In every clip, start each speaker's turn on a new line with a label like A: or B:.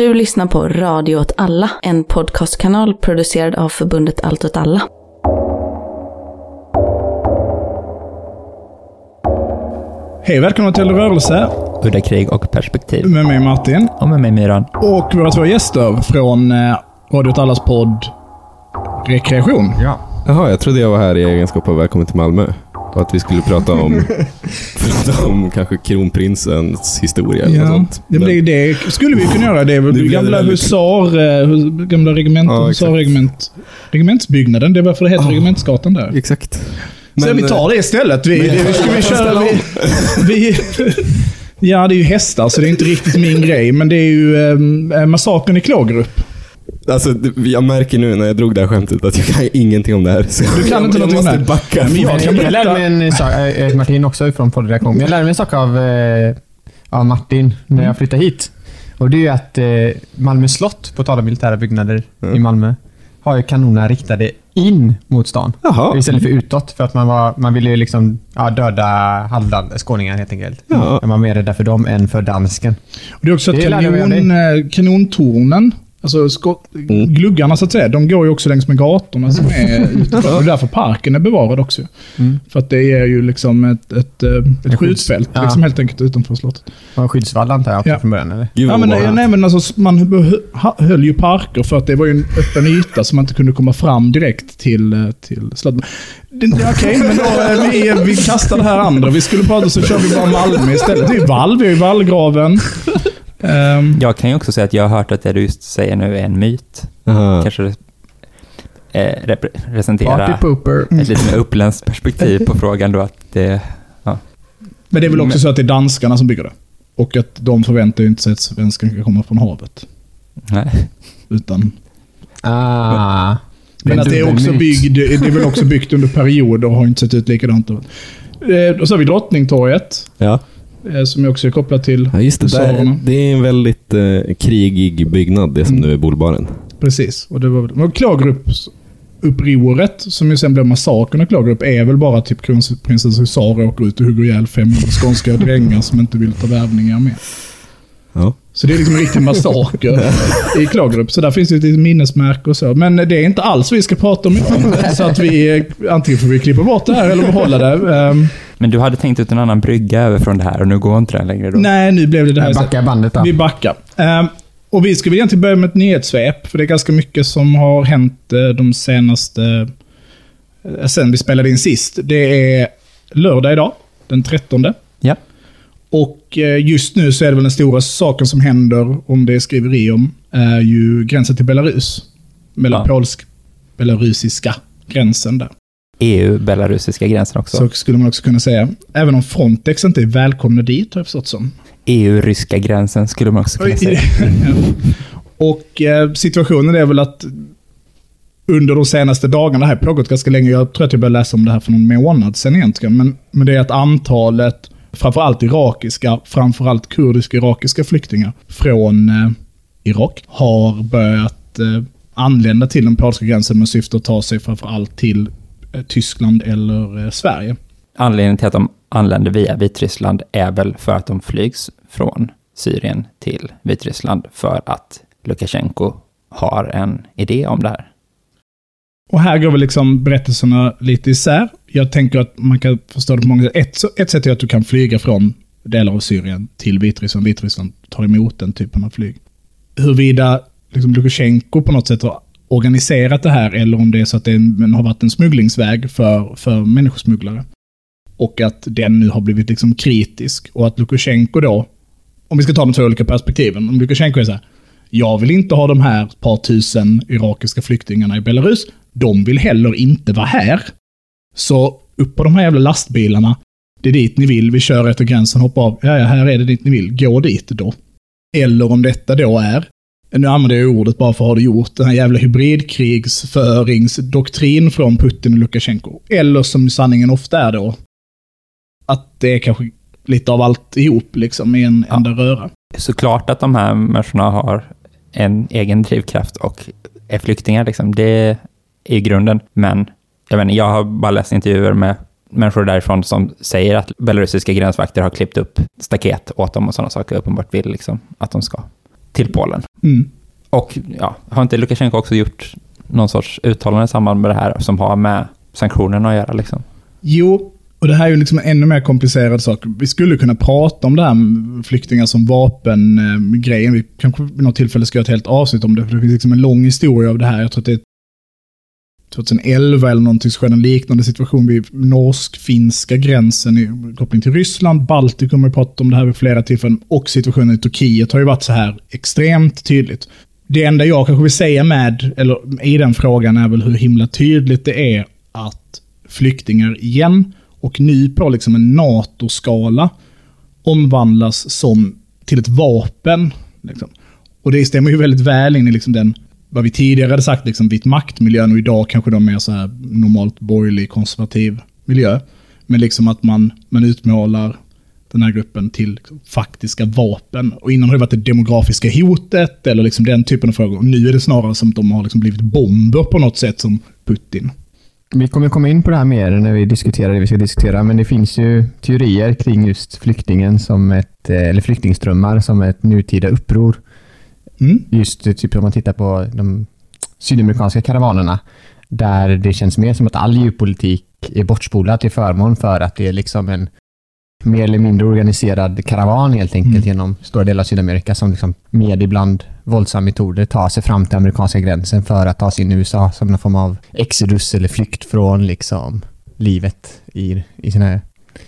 A: Du lyssnar på Radio åt alla, en podcastkanal producerad av förbundet Allt åt alla.
B: Hej välkomna till Rörelse
C: Udda krig och perspektiv.
B: med mig Martin
C: Och med mig Myran.
B: och våra två gäster från eh, Radio åt allas podd Rekreation.
C: Ja.
D: Jaha, jag trodde jag var här i egenskap av Välkommen till Malmö. Och att vi skulle prata om, prata om kanske kronprinsens historia eller något
B: Ja,
D: sånt.
B: det, blir, det skulle vi kunna göra. Det är väl
D: Det
B: gamla
D: väldigt-
B: husar, eh, gamla regement,
D: Ja,
B: husarregement, regementsbyggnaden. Det är varför det heter
D: Ja.
B: Regementsgatan där.
D: Exakt.
B: Så
D: Men,
B: vi tar det istället. Vi,
D: men-
B: vi, ska vi köra, vi, vi, ja, det är ju hästar, så det är inte riktigt min grej. Men det är ju eh, massakern i Klågerup.
D: Alltså, jag märker nu när jag drog det här skämtet att jag kan ingenting om det här. Så
B: Du kan
D: jag,
B: inte
D: jag
B: någonting om
D: måste
B: det?
D: backa.
B: Men jag
E: Jag, jag lärde mig en sak, jag heter Martin också från poddreaktion, men jag lärde mig en sak av, eh, av Martin när jag flyttade hit. Och det är ju att eh, Malmö slott, på tal om militära byggnader
D: Mm.
E: i Malmö, har ju kanonerna riktade in mot stan.
D: Jaha.
E: Istället för utåt, för att man, var, man ville ju liksom ja, döda halvland, skåningar helt enkelt.
D: Ja.
E: Man var mer rädda för dem än för dansken.
B: Och det är också att
E: Det jag
B: kanon, eh, kanontornen, alltså skott,
D: Mm.
B: gluggarna så att säga, de går ju också längs med gatorna som är utanför. Och det är därför parken är bevarad också.
E: Mm.
B: För att det är ju liksom ett, ett, eh, ett
E: Ett
B: skjutfält
E: Ja.
B: liksom helt enkelt utanför slottet.
E: Var skyddsvall antar jag
B: Ja.
E: från början, eller?
B: Ja, men,
D: obehagligt.
B: nej, men alltså, man hö- höll ju parker för att det var ju en öppen yta så man inte kunde komma fram direkt till, eh, till slottet. Okej, men då, eh, vi, vi kastar det här andra. Vi skulle prata så kör vi bara Malmö istället. Det är ju vall, vi har ju vallgraven. Ehm,
C: Jag kan ju också säga att jag har hört att det du just säger nu är en myt.
D: Aha.
C: Kanske eh,
E: pooper.
C: ett lite mer uppländskt perspektiv på frågan då att det...
B: Men det är väl också så att det är danskarna som bygger det. Och att de förväntar ju inte sig att svenskan ska komma från havet.
C: Nej.
B: Utan,
E: Ah.
B: men att det är, också byggd, det är väl också byggt under perioder och har inte sett ut likadant. Eh, Och så har vi Drottningtorget,
D: Ja.
B: Eh, som också är kopplat till
D: ja, just det. Där, det är en väldigt eh, krigig byggnad, det som
B: Mm.
D: nu är Bolbaren.
B: Precis. Och det var, och Klågerupsupproret, som ju sen blev massakern av Klågerup, är väl bara typ kronprinsens husarer åker ut och hugger ihjäl 500 skånska drängar som inte vill ta värvningar med.
D: Ja.
B: Så det är liksom en riktig massaker i Klågerup. Så där finns det ett minnesmärke och så. Men det är inte alls vi ska prata om idag. Så att vi, eh, antingen får vi klippa bort det här eller behålla det. Ehm,
C: Men du hade tänkt ut en annan brygga över från det här och nu går inte den längre då?
B: nej, nu blev det det här istället.
E: Backa bandet då.
B: Vi backar. Ehm, och vi ska väl egentligen börja med ett nyhetssvep, för det är ganska mycket som har hänt eh, de senaste... eh, sen vi spelade in sist. Det är lördag idag, den 13.
C: Ja.
B: Och eh, just nu så är det väl den stora saken som händer, om det är skriveri om, är ju gränsen till Belarus. Mellan
C: Ja.
B: polsk-belarusiska gränsen där.
C: EU-belarusiska gränsen också.
B: Så skulle man också kunna säga. Även om Frontex inte är välkomna dit, har jag förstått som.
C: EU-ryska gränsen skulle man också kunna säga.
B: Och eh, situationen är väl att under de senaste dagarna, det här har pågått ganska länge, jag tror att jag började läsa om det här för någon månad sedan egentligen, men, men det är att antalet, framförallt irakiska, framförallt kurdiska irakiska flyktingar från eh, Irak har börjat eh, anlända till den polska gränsen med syfte att ta sig framförallt till Tyskland eller eh, Sverige.
C: Anledningen till att de anländer via Vitryssland är väl för att de flygs från Syrien till Vitryssland för att Lukasjenko har en idé om det här.
B: Och här går väl liksom berättelserna lite isär. Jag tänker att man kan förstå det på många sätt. Ett, ett sätt är att du kan flyga från delar av Syrien till Vitryssland. Vitryssland tar emot den typen av flyg. Huruvida liksom Lukasjenko på något sätt har organiserat det här eller om det är så att det har varit en smugglingsväg för, för människosmugglare. Och att den nu har blivit liksom kritisk. Och att Lukasjenko då, om vi ska ta de två olika perspektiven. Om Lukasjenko är så här, jag vill inte ha de här par tusen irakiska flyktingarna i Belarus. De vill heller inte vara här. Så upp på de här jävla lastbilarna. Det är dit ni vill, vi kör efter gränsen, hoppa av. Ja, ja, här är det dit ni vill. Gå dit då. Eller om detta då är, nu använder jag ordet bara för att ha det gjort, den här jävla hybridkrigsföringsdoktrin från Putin och Lukasjenko. Eller som sanningen ofta är då, att det är kanske lite av allt ihop liksom i en
C: Ja.
B: enda röra.
C: Såklart att de här människorna har en egen drivkraft och är flyktingar, liksom. det är grunden. Men jag, vet jag har bara läst intervjuer med människor därifrån som säger att belarusiska gränsvakter har klippt upp staket åt dem och sådana saker. Uppenbart vill liksom att de ska till Polen.
B: Mm.
C: Och ja, har inte Lukasjenko också gjort någon sorts uttalande i samband med det här som har med sanktionerna att göra? Liksom?
B: Jo, och det här är ju liksom en ännu mer komplicerad sak. Vi skulle kunna prata om det här med flyktingar som vapen-grejen. Vi kanske vid något tillfälle ska göra ett helt avsnitt om det, för det finns liksom en lång historia av det här. Jag tror att det är 2011 eller någonting så skedde en liknande situation vid norsk-finska gränsen i koppling till Ryssland. Baltikum har pratat om det här vid flera tillfällen. Och situationen i Turkiet har ju varit så här extremt tydligt. Det enda jag kanske vill säga med, eller i den frågan är väl hur himla tydligt det är att flyktingar igen, och nu på liksom en NATO-skala, omvandlas som till ett vapen. Liksom. Och det stämmer ju väldigt väl in i liksom den, vad vi tidigare hade sagt, liksom vit maktmiljön och idag kanske de mer så här normalt borgerlig konservativ miljö. Men liksom att man, man utmålar den här gruppen till faktiska vapen. Och innan har det varit det demografiska hotet eller liksom den typen av frågor. Och nu är det snarare som att de har liksom blivit bomber på något sätt som Putin.
E: Vi kommer komma in på det här mer när vi diskuterar det vi ska diskutera, men det finns ju teorier kring just flyktingen som ett, eh, eller flyktingströmmar som ett nutida uppror.
B: Mm.
E: Just eh, typ om man tittar på de sydamerikanska karavanerna, där det känns mer som att all EU-politik är bortspolad till förmån för att det är liksom en mer eller mindre organiserad karavan helt enkelt
B: Mm.
E: genom stora delar av Sydamerika som liksom med ibland våldsamma metoder tar sig fram till amerikanska gränsen för att ta sig in i USA som någon form av exodus eller flykt från liksom livet i, i sina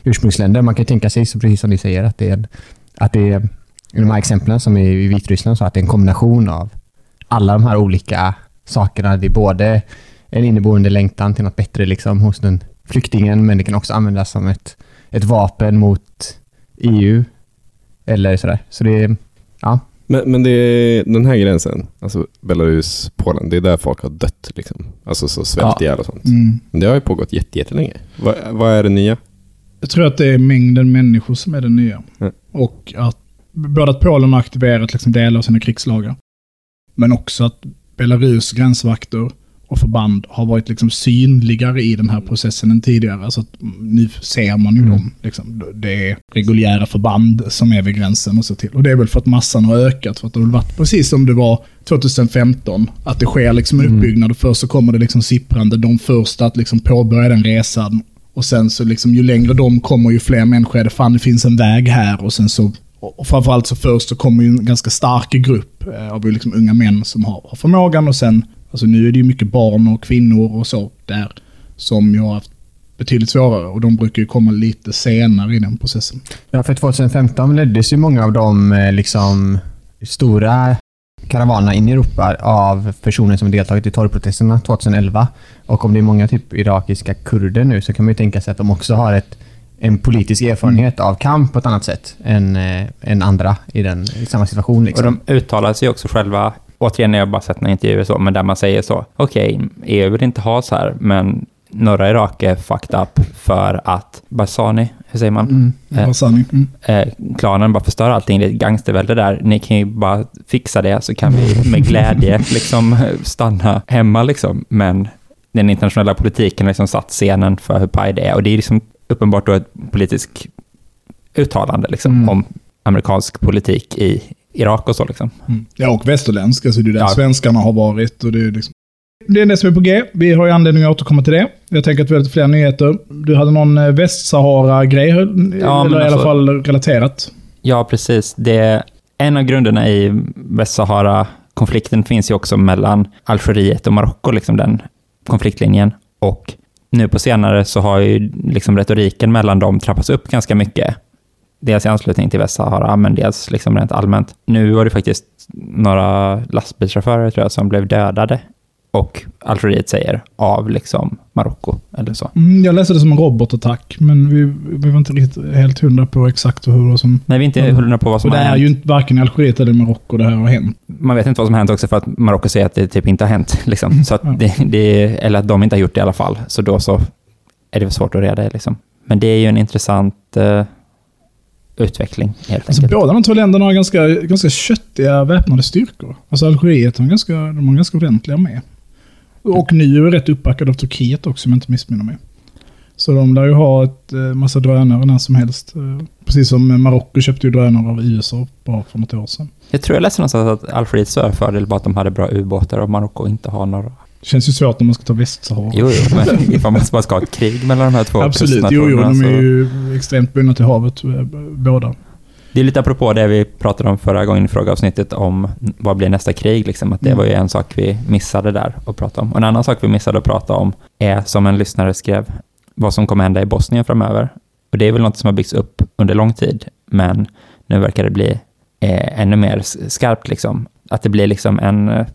E: ursprungsländer. Man kan tänka sig, så precis som ni säger, att det är, att det är i de här exemplen som är i Vitryssland, så att det är en kombination av alla de här olika sakerna. Det är både en inneboende längtan till något bättre liksom hos den flyktingen, men det kan också användas som ett, ett vapen mot EU. Eller sådär. Så det är, ja.
D: Men, men det är den här gränsen, alltså Belarus, Polen, det är där folk har dött. Liksom. Alltså så svält
C: Ja.
D: ihjäl och sånt.
B: Mm.
D: Men det har ju pågått jätte- jättelänge. Vad, vad är det nya?
B: Jag tror att det är mängden människor som är det nya.
D: Mm.
B: Och att både att Polen har aktiverat liksom delar av sina krigslagar, men också att Belarus gränsvakter och förband har varit liksom synligare i den här processen än tidigare. Alltså nu ser man ju
E: Mm.
B: dem. Liksom. Det är reguljära förband som är vid gränsen och så till. Och det är väl för att massan har ökat. För att det har varit precis som det var 2015. Att det sker liksom en
E: Mm.
B: uppbyggnad och först så kommer det liksom sipprande. De första att liksom påbörja den resan. Och sen så liksom ju längre de kommer ju fler människor är det. Fan det finns en väg här. Och sen så och framförallt så först så kommer ju en ganska stark grupp eh, av liksom unga män som har, har förmågan och sen, alltså nu är det ju mycket barn och kvinnor och så där som jag har haft betydligt svårare och de brukar ju komma lite senare i den processen.
E: Ja, för 2015 leddes ju många av de eh, liksom, stora karavanerna in i Europa av personer som deltagit i torgprotesterna 2011. Och om det är många typ irakiska kurder nu så kan man ju tänka sig att de också har ett, en politisk erfarenhet av kamp på ett annat sätt än, eh, än andra i, den, i samma situation. Liksom.
C: Och de uttalar sig också själva, återigen jag har bara sett några intervjuer så, men där man säger så, okej, EU vill inte ha så här, men norra Irak är fucked up för att Barzani, hur säger man?
E: Mm.
C: Eh,
B: Vad sanning. Mm.
C: eh, klanen bara förstör allting, det är ett gangstervälde där. Ni kan ju bara fixa det så kan vi med glädje liksom stanna hemma liksom. Men den internationella politiken har liksom satt scenen för hur paj det är och det är liksom uppenbart då ett politiskt uttalande liksom
E: Mm.
C: om amerikansk politik i Irak och så liksom.
B: Mm. Ja, och västerländsk. Alltså det är där
C: Ja.
B: svenskarna har varit. Och det, är liksom... det är det som är på G. Vi har ju anledning att återkomma till det. Jag tänker att vi har lite fler nyheter. Du hade någon eh, Västsahara-grej,
C: Ja,
B: eller i alla
C: alltså-
B: fall relaterat.
C: Ja, precis. Det, en av grunderna i Västsahara-konflikten finns ju också mellan Algeriet och Marocko, liksom den konfliktlinjen. Och nu på senare så har ju liksom retoriken mellan dem trappats upp ganska mycket. Dels i anslutning till Västsahara, men dels liksom rent allmänt. Nu var det faktiskt några lastbilschaufförer tror jag som blev dödade. Och Algeriet säger av liksom Marocko eller så.
B: Mm, jag läste det som en robotattack, men vi, vi var inte riktigt helt hundra på exakt hur det som...
C: Nej, vi är inte
B: Mm.
C: hundra på vad som
B: Och det
C: har
B: är
C: hänt.
B: ju inte varken i Algeriet eller Marocko det här har hänt.
C: man vet inte vad som har hänt också för att Marocko säger att det typ inte har hänt. Liksom. Så att
B: Ja.
C: det, det, eller att de inte har gjort det i alla fall. Så då så är det svårt att reda. Liksom. Men det är ju en intressant eh, utveckling helt
B: Alltså,
C: enkelt.
B: båda de två länderna har ganska, ganska köttiga väpnade styrkor. Alltså Algeriet har ganska, de har ganska ordentliga med. Och nu är det rätt uppbackade av Turkiet också, om jag inte missminner mig. Så de lär ju ha ett eh, massa drönare när som helst. Eh, Precis som Marocko köpte ju drönare av USA bara för något år sedan.
C: Jag tror jag läste någonstans att Algeriets stora fördel var att de hade bra ubåtar och Marocko inte har några.
B: Känns ju svårt när man ska ta Västsahara.
C: Jo, jo, men ifall man bara ska ha ett krig mellan de här två
B: Absolut, jo, jo, de är ju extremt bundna till havet, eh, båda.
C: Det är lite apropå det vi pratade om förra gången i frågeavsnittet om vad blir nästa krig, liksom, att det
B: Mm.
C: var ju en sak vi missade där att prata om. Och en annan sak vi missade att prata om är, som en lyssnare skrev, vad som kommer hända i Bosnien framöver. Och det är väl något som har byggts upp under lång tid, men nu verkar det bli eh, ännu mer skarpt, liksom. Att det blir liksom en eh,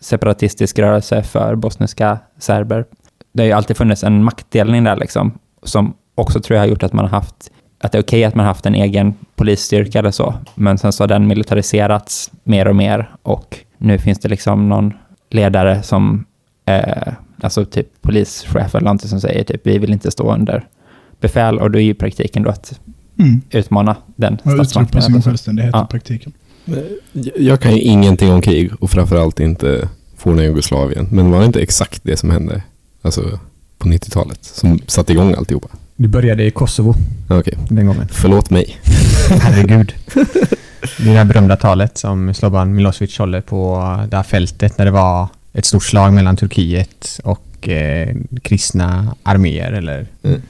C: separatistisk rörelse för bosniska serber. Det har ju alltid funnits en maktdelning där, liksom, som också tror jag har gjort att man har haft att det är okej att man haft en egen polisstyrka eller så, men sen så har den militariserats mer och mer och nu finns det liksom någon ledare som, eh, alltså typ polischef eller någonting som säger typ vi vill inte stå under befäl och då är ju praktiken då att
B: Mm.
C: utmana den
B: Och utropa
C: statsmakten.
B: sin självständighet
C: Ja.
B: i praktiken.
D: Jag kan ju ingenting om krig och framförallt inte forna Jugoslavien. Men var det inte exakt det som hände alltså, på 90-talet som satte igång alltihopa?
E: Det började i Kosovo
D: Okej,
E: den gången.
D: förlåt mig.
E: Herregud. Det är det här berömda talet som Slobodan Milosevic håller på det här fältet när det var ett stort slag mellan Turkiet och eh, kristna arméer eller
D: Mm.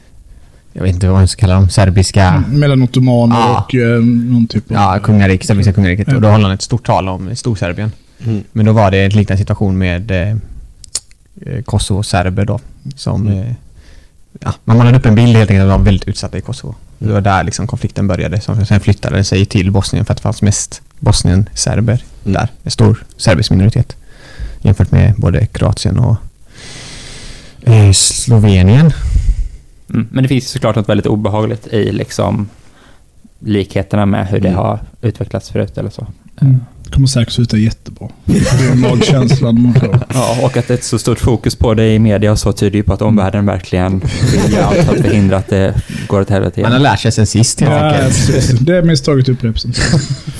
E: jag vet inte vad man ska kalla dem, serbiska
B: Mm, Mellan ottomaner
E: Ja.
B: och eh, någon typ av...
E: Ja, kungariket, serbiska kungariket.
B: Ja.
E: Och då håller han ett stort tal om Storserbien.
D: Mm.
E: Men då var det en liknande situation med eh, eh, Kosovo-serber då. Som...
D: Mm.
E: Ja, man målade upp en bild helt enkelt av att de väldigt utsatta i Kosovo. Det var där liksom konflikten började. Som sen flyttade den sig till Bosnien för att det fanns mest Bosnien-serber
D: Mm.
E: där. En stor serbisk minoritet. Jämfört med både Kroatien och eh, Slovenien.
C: Mm. Men det finns ju såklart något väldigt obehagligt i liksom likheterna med hur det
D: Mm.
C: har utvecklats förut eller så.
B: Mm. Kommer säkert sluta jättebra. Det är magkänslan man får.
C: Ja, och att ett så stort fokus på det i media och så tyder ju på att omvärlden verkligen vill göra allt för att förhindra att det går åt helvete
E: Man har
C: igen.
E: lärt sig sen sist helt
B: Ja,
E: enkelt.
B: Det misstaget upprepas inte.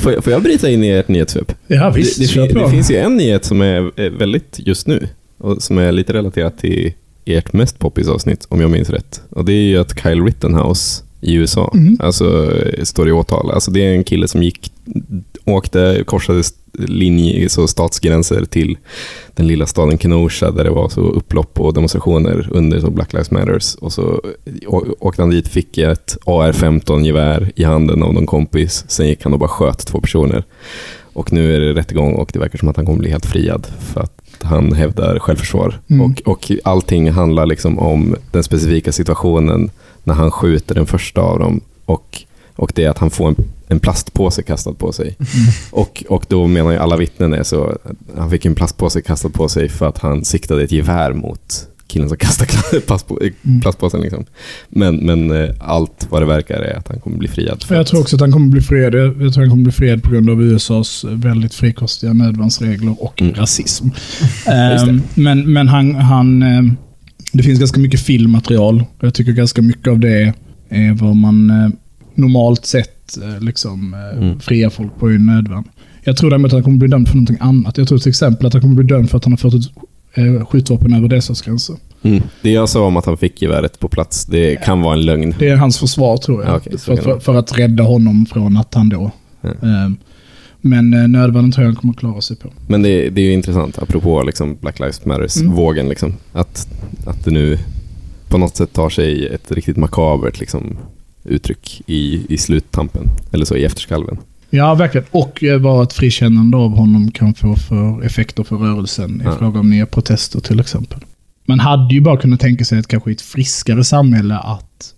D: Får jag, får jag bryta in i ert nyhetssvep?
B: Ja, visst.
D: det, det,
B: på.
D: det finns ju en nyhet som är väldigt just nu och som är lite relaterat till ert mest poppis avsnitt, om jag minns rätt. Och det är ju att Kyle Rittenhouse i USA
B: Mhm.
D: alltså, står i åtal. Alltså, det är en kille som gick, åkte, korsade linje, så statsgränser till den lilla staden Kenosha där det var så upplopp och demonstrationer under så Black Lives Matters. Och så åkte han dit, fick ett AR-15-gevär i handen av någon kompis. Sen gick han och bara sköt två personer. Och nu är det rättegång och det verkar som att han kommer bli helt friad för att han hävdar självförsvar.
B: Mm.
D: Och, och allting handlar liksom om den specifika situationen när han skjuter den första av dem och, och det är att han får en, en plastpåse kastad på sig. Och, och då menar ju alla vittnen är så, han fick en plastpåse kastad på sig för att han siktade ett gevär mot killen som kastade plastpå,
B: Mm.
D: plastpåsen. Liksom. Men, men eh, allt vad det verkar är att han kommer bli friad.
B: Jag tror också att han kommer bli friad. Jag tror han kommer bli friad på grund av USAs väldigt frikostiga nödvärnsregler och
D: Mm.
B: rasism.
D: Det.
B: Ehm, men men han, han, ehm, det finns ganska mycket filmmaterial. Jag tycker ganska mycket av det är vad man eh, normalt sett eh, liksom, eh,
D: Mm.
B: friar folk på i nödvärn. Jag tror däremot att han kommer bli dömd för någonting annat. Jag tror till exempel att han kommer bli dömd för att han har fört ett eh, skjutvapen över dessas gränser.
D: Mm. Det jag sa om att han fick geväret på plats, det kan vara en lögn.
B: Det är hans försvar tror jag.
D: Ja, så
B: för, för, för att rädda honom från att han då...
D: Ja.
B: Ehm, men nödvärnen tror jag han kommer att klara sig på.
D: Men det, det är ju intressant, apropå liksom Black Lives Matters-vågen,
B: Mm.
D: liksom, att, att det nu på något sätt tar sig ett riktigt makabert liksom, uttryck i, i sluttampen, eller så i efterskalven.
B: Ja, verkligen. Och eh, vad ett frikännande av honom kan få för effekter för rörelsen i
D: Ja.
B: fråga om nya protester till exempel. Man hade ju bara kunnat tänka sig ett kanske ett friskare samhälle att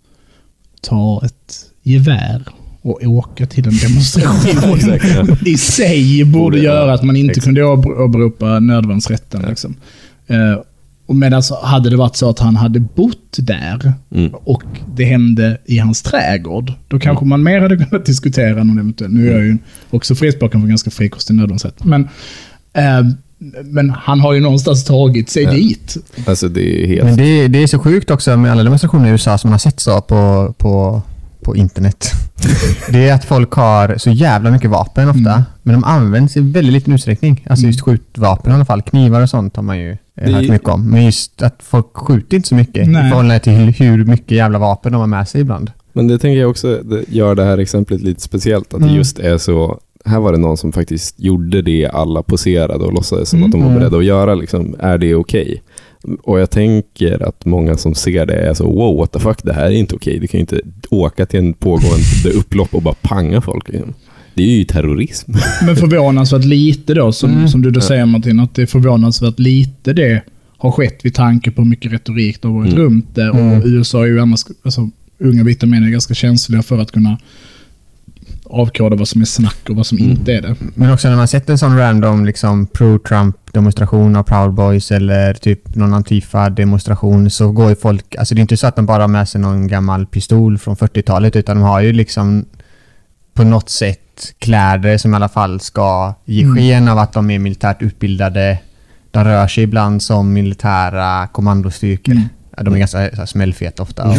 B: ta ett gevär och åka till en demonstration. I sig borde göra att man inte kunde åber- åberopa nödvärnsrätten. Liksom. Och medan så hade det varit så att han hade bott där
D: Mm.
B: och det hände i hans trädgård, då kanske man mer hade kunnat diskutera någon eventuell... Nu är jag ju också frispråkande för ganska frikostig nödvärnsrätt. Men, eh, men han har ju någonstans tagit sig
D: Ja.
B: dit.
D: Alltså det är helt...
E: Men det, det är så sjukt också med alla demonstrationer i USA som man har sett så på, på, på internet. Det är att folk har så jävla mycket vapen ofta,
B: Mm.
E: men de används i väldigt liten utsträckning. Alltså just skjutvapen i alla fall. Knivar och sånt har man ju
D: Det-
E: hört mycket om. Men just att folk skjuter inte så mycket
B: Nej.
E: i förhållande till hur, mycket jävla vapen de har med sig ibland.
D: Men det tänker jag också det gör det här exemplet lite speciellt. Att det
B: Mm.
D: just är så här var det någon som faktiskt gjorde det alla poserade och låtsades som
B: Mm.
D: att de var
E: Mm.
D: beredda att göra. Liksom. Är det okej? Och jag tänker att många som ser det är så wow, what the fuck, det här är inte okej. Du kan ju inte åka till en pågående upplopp och bara panga folk. Liksom. Det är ju terrorism.
B: Men förvånansvärt lite då, som,
E: Mm.
B: som du då säger Martin, att det är förvånansvärt lite det har skett vid tanke på hur mycket retorik det har varit
D: Mm.
B: runt det. Och
E: Mm.
B: USA är ju annars, alltså, unga vita män är ganska känsliga för att kunna avkoda vad som är snack och vad som
D: Mm.
B: inte är det.
E: Men också när man sett en sån random liksom pro-Trump-demonstration av Proud Boys eller typ någon Antifa-demonstration så går ju folk... Alltså det är inte så att de bara har med sig någon gammal pistol från 40-talet utan de har ju liksom på något sätt kläder som i alla fall ska ge
B: Mm.
E: sken av att de är militärt utbildade. De rör sig ibland som militära kommandostyrkor.
B: Mm.
E: De är ganska så här, smällfeta ofta och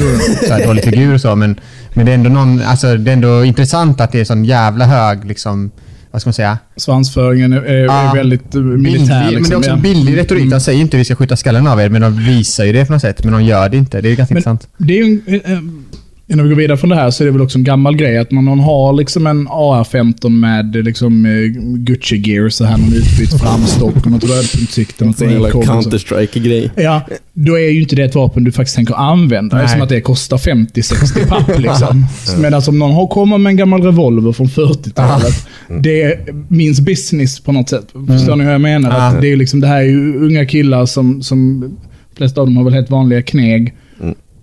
E: så här, dålig figur och så men, men det är ändå någon, alltså det är ändå intressant att det är sån jävla hög liksom, vad ska man säga?
B: Svansföringen är, är, är väldigt eh, militär.
E: Bildlig, men det är
B: liksom,
E: också
B: ja.
E: billig retorik.
B: Mm.
E: De säger inte vi ska skjuta skallen av er, men de visar ju det på något sätt. Men de gör det inte. Det är ganska
B: Men-
E: intressant.
B: Det är ju, en- eh, innan vi går vidare från det här så är det väl också en gammal grej att när någon har liksom en AR-15 med eh, liksom eh, Gucci-gear, så här någon utbytt framstock och något rödpunktssikte.
D: En. Counter-Strike-grej.
B: Ja, då är ju inte det ett vapen du faktiskt tänker använda. Det är
E: Nej.
B: som att det kostar 50-60 papp liksom. Medan om någon har kommer med en gammal revolver från 40-talet. Det är minst business på något sätt. Förstår ni hur jag menar? Att det, är liksom, det här är ju unga killar som, som de flesta av dem har väl helt vanliga kneg.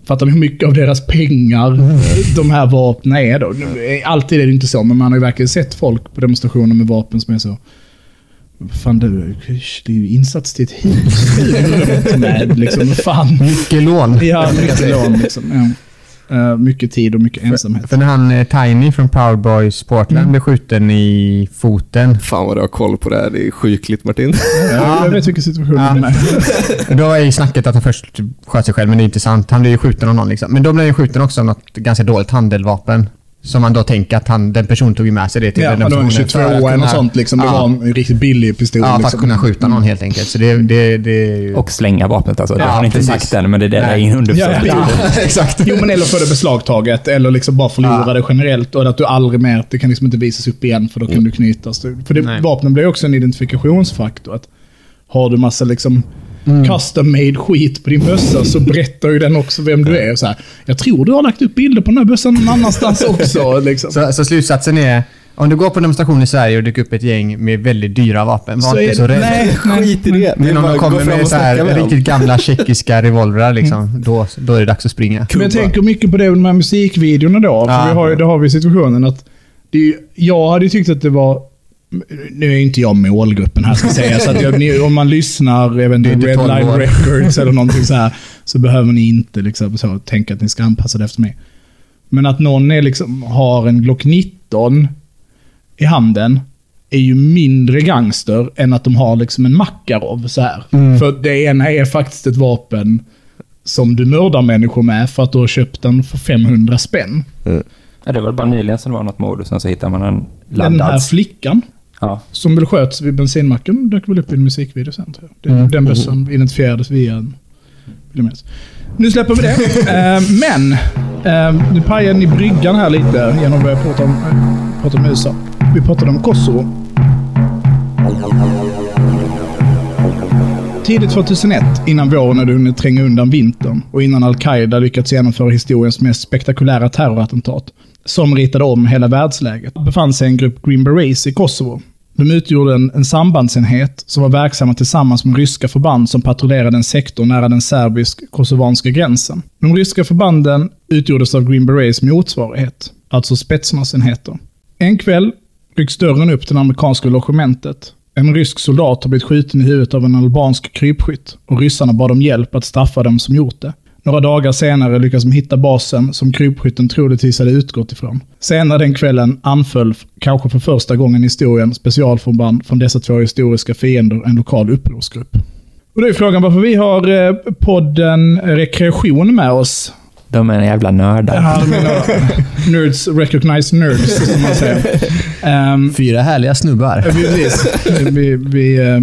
B: Fattar hur mycket av deras pengar de här vapnen är då? Alltid är det inte så, men man har ju verkligen sett folk på demonstrationer med vapen som är så Fan du, det är ju insats till ett hus liksom. Fan.
E: Mycket lån.
B: Ja, mycket lån liksom. Ja. Eh, mycket tid och mycket ensamhet.
E: För när han eh, Tiny från Proud Boys Portland
B: Mm.
E: blev skjuten i foten.
D: Fan vad du har koll på det här. Det är sjukligt Martin.
B: Ja, jag vet vilken situation
E: Ja.
B: det är.
E: Då är ju snacket att han först sköt sig själv, men det är inte sant. Han blev ju skjuten av någon liksom. Men då blev han ju skjuten också av något ganska dåligt handeldvapen. Som man då tänker att han, den personen tog med sig det till
B: Ja, en
E: personen
B: 22
E: för att
B: eller
E: kunna-
B: något sånt liksom. Det
E: Ja.
B: var en riktigt billig pistol.
E: Ja, för att
B: liksom.
E: kunna skjuta någon helt enkelt. Så det, det, det är ju...
C: Och slänga vapnet alltså. Det
E: Ja,
C: har han inte
E: precis.
C: sagt än, men det är det
E: Nej.
C: är underförstått.
B: Ja,
E: Ja, exakt.
B: Jo, men eller få det beslagtaget. Eller liksom bara förlora
E: Ja.
B: det generellt. Och att du aldrig mer, det kan liksom inte visas upp igen för då kan du knytas. För det, vapnen blir också en identifikationsfaktor. Att har du massa liksom
E: Mm.
B: custom made skit på din bössa så berättar ju den också vem du är. Och Så här, jag tror du har lagt upp bilder på den här bössan någon annanstans också. Liksom.
E: Så, så slutsatsen är, om du går på demonstration i Sverige och dyker upp ett gäng med väldigt dyra vapen, var
B: Så är
E: inte
B: det-
E: så rädd.
B: nej.
D: Skit i det.
E: Men om
D: bara
E: de kommer med så här
D: med
E: riktigt gamla tjeckiska revolvrar liksom, då, då är det dags att springa.
B: Men jag tänker mycket på det med de här musikvideorna då. För
E: Ja.
B: vi har ju, då har vi situationen att det jag hade tyckt att det var... Nu är inte jag målgruppen här ska jag säga. Så att jag, ni, om man lyssnar, jag vet inte, Red
E: 12
B: Line
E: år.
B: Records eller någonting så här. Så behöver ni inte liksom så, tänka att ni ska anpassa det efter mig. Men att någon är liksom, har en Glock 19 i handen är ju mindre gangster än att de har liksom en Makarov så här.
E: Mm.
B: För det ena är faktiskt ett vapen som du mördar människor med för att du har köpt den för 500 spänn.
C: Ja, det var bara nyligen som det var något mord och sen så hittade man en
B: Den här
C: laddad.
B: flickan
C: Ja.
B: som väl sköts vid bensinmacken dök väl upp i en musikvideo sen. Det-
E: Mm.
B: Den bössan identifierades via en... vill jag minnas. Nu släpper vi det. Eh, men, eh, nu pajar ni bryggan här lite genom att börja prata om, eh, prata om USA. Vi pratade om Kosovo. Tidigt 2001, innan våren hade hunnit tränga undan vintern och innan Al-Qaida lyckats genomföra historiens mest spektakulära terrorattentat, som ritade om hela världsläget, befann sig en grupp Green Berets i Kosovo. De utgjorde en, en sambandsenhet som var verksamma tillsammans med ryska förband som patrullerade en sektor nära den serbisk-kosovanska gränsen. De ryska förbanden utgjordes av Green Berets motsvarighet, alltså spetsnasenheter. En kväll rycks dörren upp till det amerikanska logementet. En rysk soldat har blivit skjuten i huvudet av en albansk krypskytt och ryssarna bad om hjälp att straffa dem som gjort det. Några dagar senare lyckas de hitta basen som krypskytten troligtvis hade utgått ifrån. Senare den kvällen anföll, kanske för första gången i historien, specialförband från dessa två historiska fiender en lokal upprorsgrupp. Och då är frågan varför vi har eh, podden Rekreation med oss.
C: De är en jävla nördar.
B: Ja, nerds recognize nerds, som man säger. Ehm,
E: Fyra härliga snubbar.
B: Precis. Vi, vi, eh,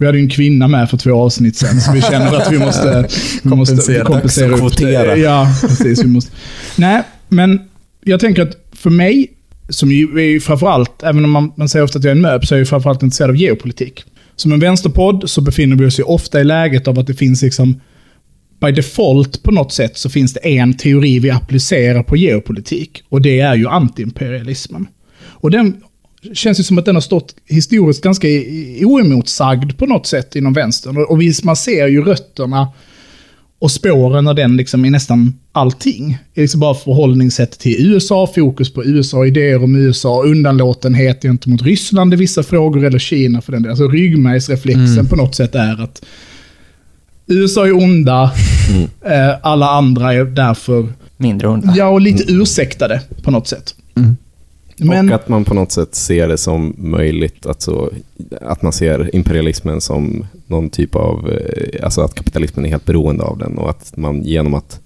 B: vi hade ju en kvinna med för två avsnitt sen, så vi känner att vi måste
E: Kompensera.
B: kompensera upp det. Ja, precis. Vi måste. Nej, men jag tänker att för mig som ju är ju framförallt, även om man, man säger ofta att jag är en möb, så är jag ju framförallt intresserad av geopolitik. Som en vänsterpodd så befinner vi oss ju ofta i läget av att det finns liksom, by default på något sätt så finns det en teori vi applicerar på geopolitik. Och det är ju antiimperialismen. Och den känns ju som att den har stått historiskt ganska oemotsagd på något sätt inom vänstern. Och- Och vi, man ser ju rötterna och spåren av den liksom i nästan allting. Det är liksom bara förhållningssätt till USA, fokus på USA, idéer om USA, undanlåtenhet gentemot Ryssland i vissa frågor, eller Kina för den delen. Alltså ryggmärgsreflexen på något sätt är att USA är onda, eh, alla andra är därför,
C: Mindre onda.
B: ja, och lite ursäktade på något sätt. Men,
D: Och att man på något sätt ser det som möjligt, alltså, att man ser imperialismen som någon typ av, eh, alltså att kapitalismen är helt beroende av den och att man genom att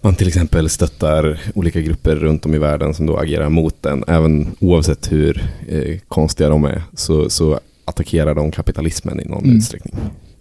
D: man till exempel stöttar olika grupper runt om i världen som då agerar mot den, även oavsett hur eh, konstiga de är, så, så attackerar de kapitalismen i någon
B: Mm.
D: utsträckning.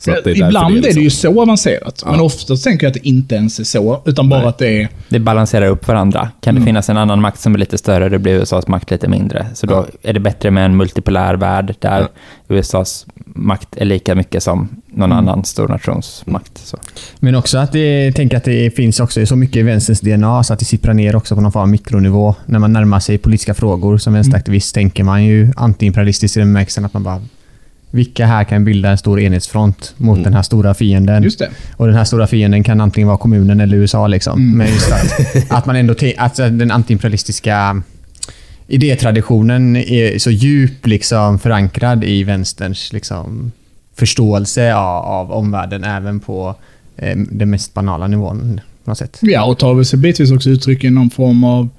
D: Så att det är därför
B: ibland är det,
D: liksom-
B: ju så avancerat,
D: Ja.
B: men oftast tänker jag att det inte ens är så, utan bara
D: Nej.
B: att det är...
C: Det balanserar upp varandra. Kan
B: Mm.
C: det finnas en annan makt som är lite större, då blir USAs makt lite mindre. Så då är det bättre med en multipolär värld där USAs makt är lika mycket som någon
B: Mm.
C: annan stornations makt. Så.
E: Men också att det, tänk att det finns också så mycket i vänsterns DNA så att det sipprar ner också på någon form av mikronivå. När man närmar sig politiska frågor som vänsteraktivist tänker man ju antiimperialistiskt i den bemärkelsen att man bara vilka här kan bilda en stor enhetsfront mot
D: Mm.
E: den här stora fienden?
B: Just det.
E: Och den här stora fienden kan antingen vara kommunen eller USA. Liksom.
B: Mm.
E: Men just att, att man ändå... Att den antiimperialistiska idétraditionen är så djup liksom, förankrad i vänsterns liksom, förståelse av, av omvärlden även på eh, den mest banala nivån. På något sätt.
B: Ja, och tar sig bitvis också uttryck i någon form av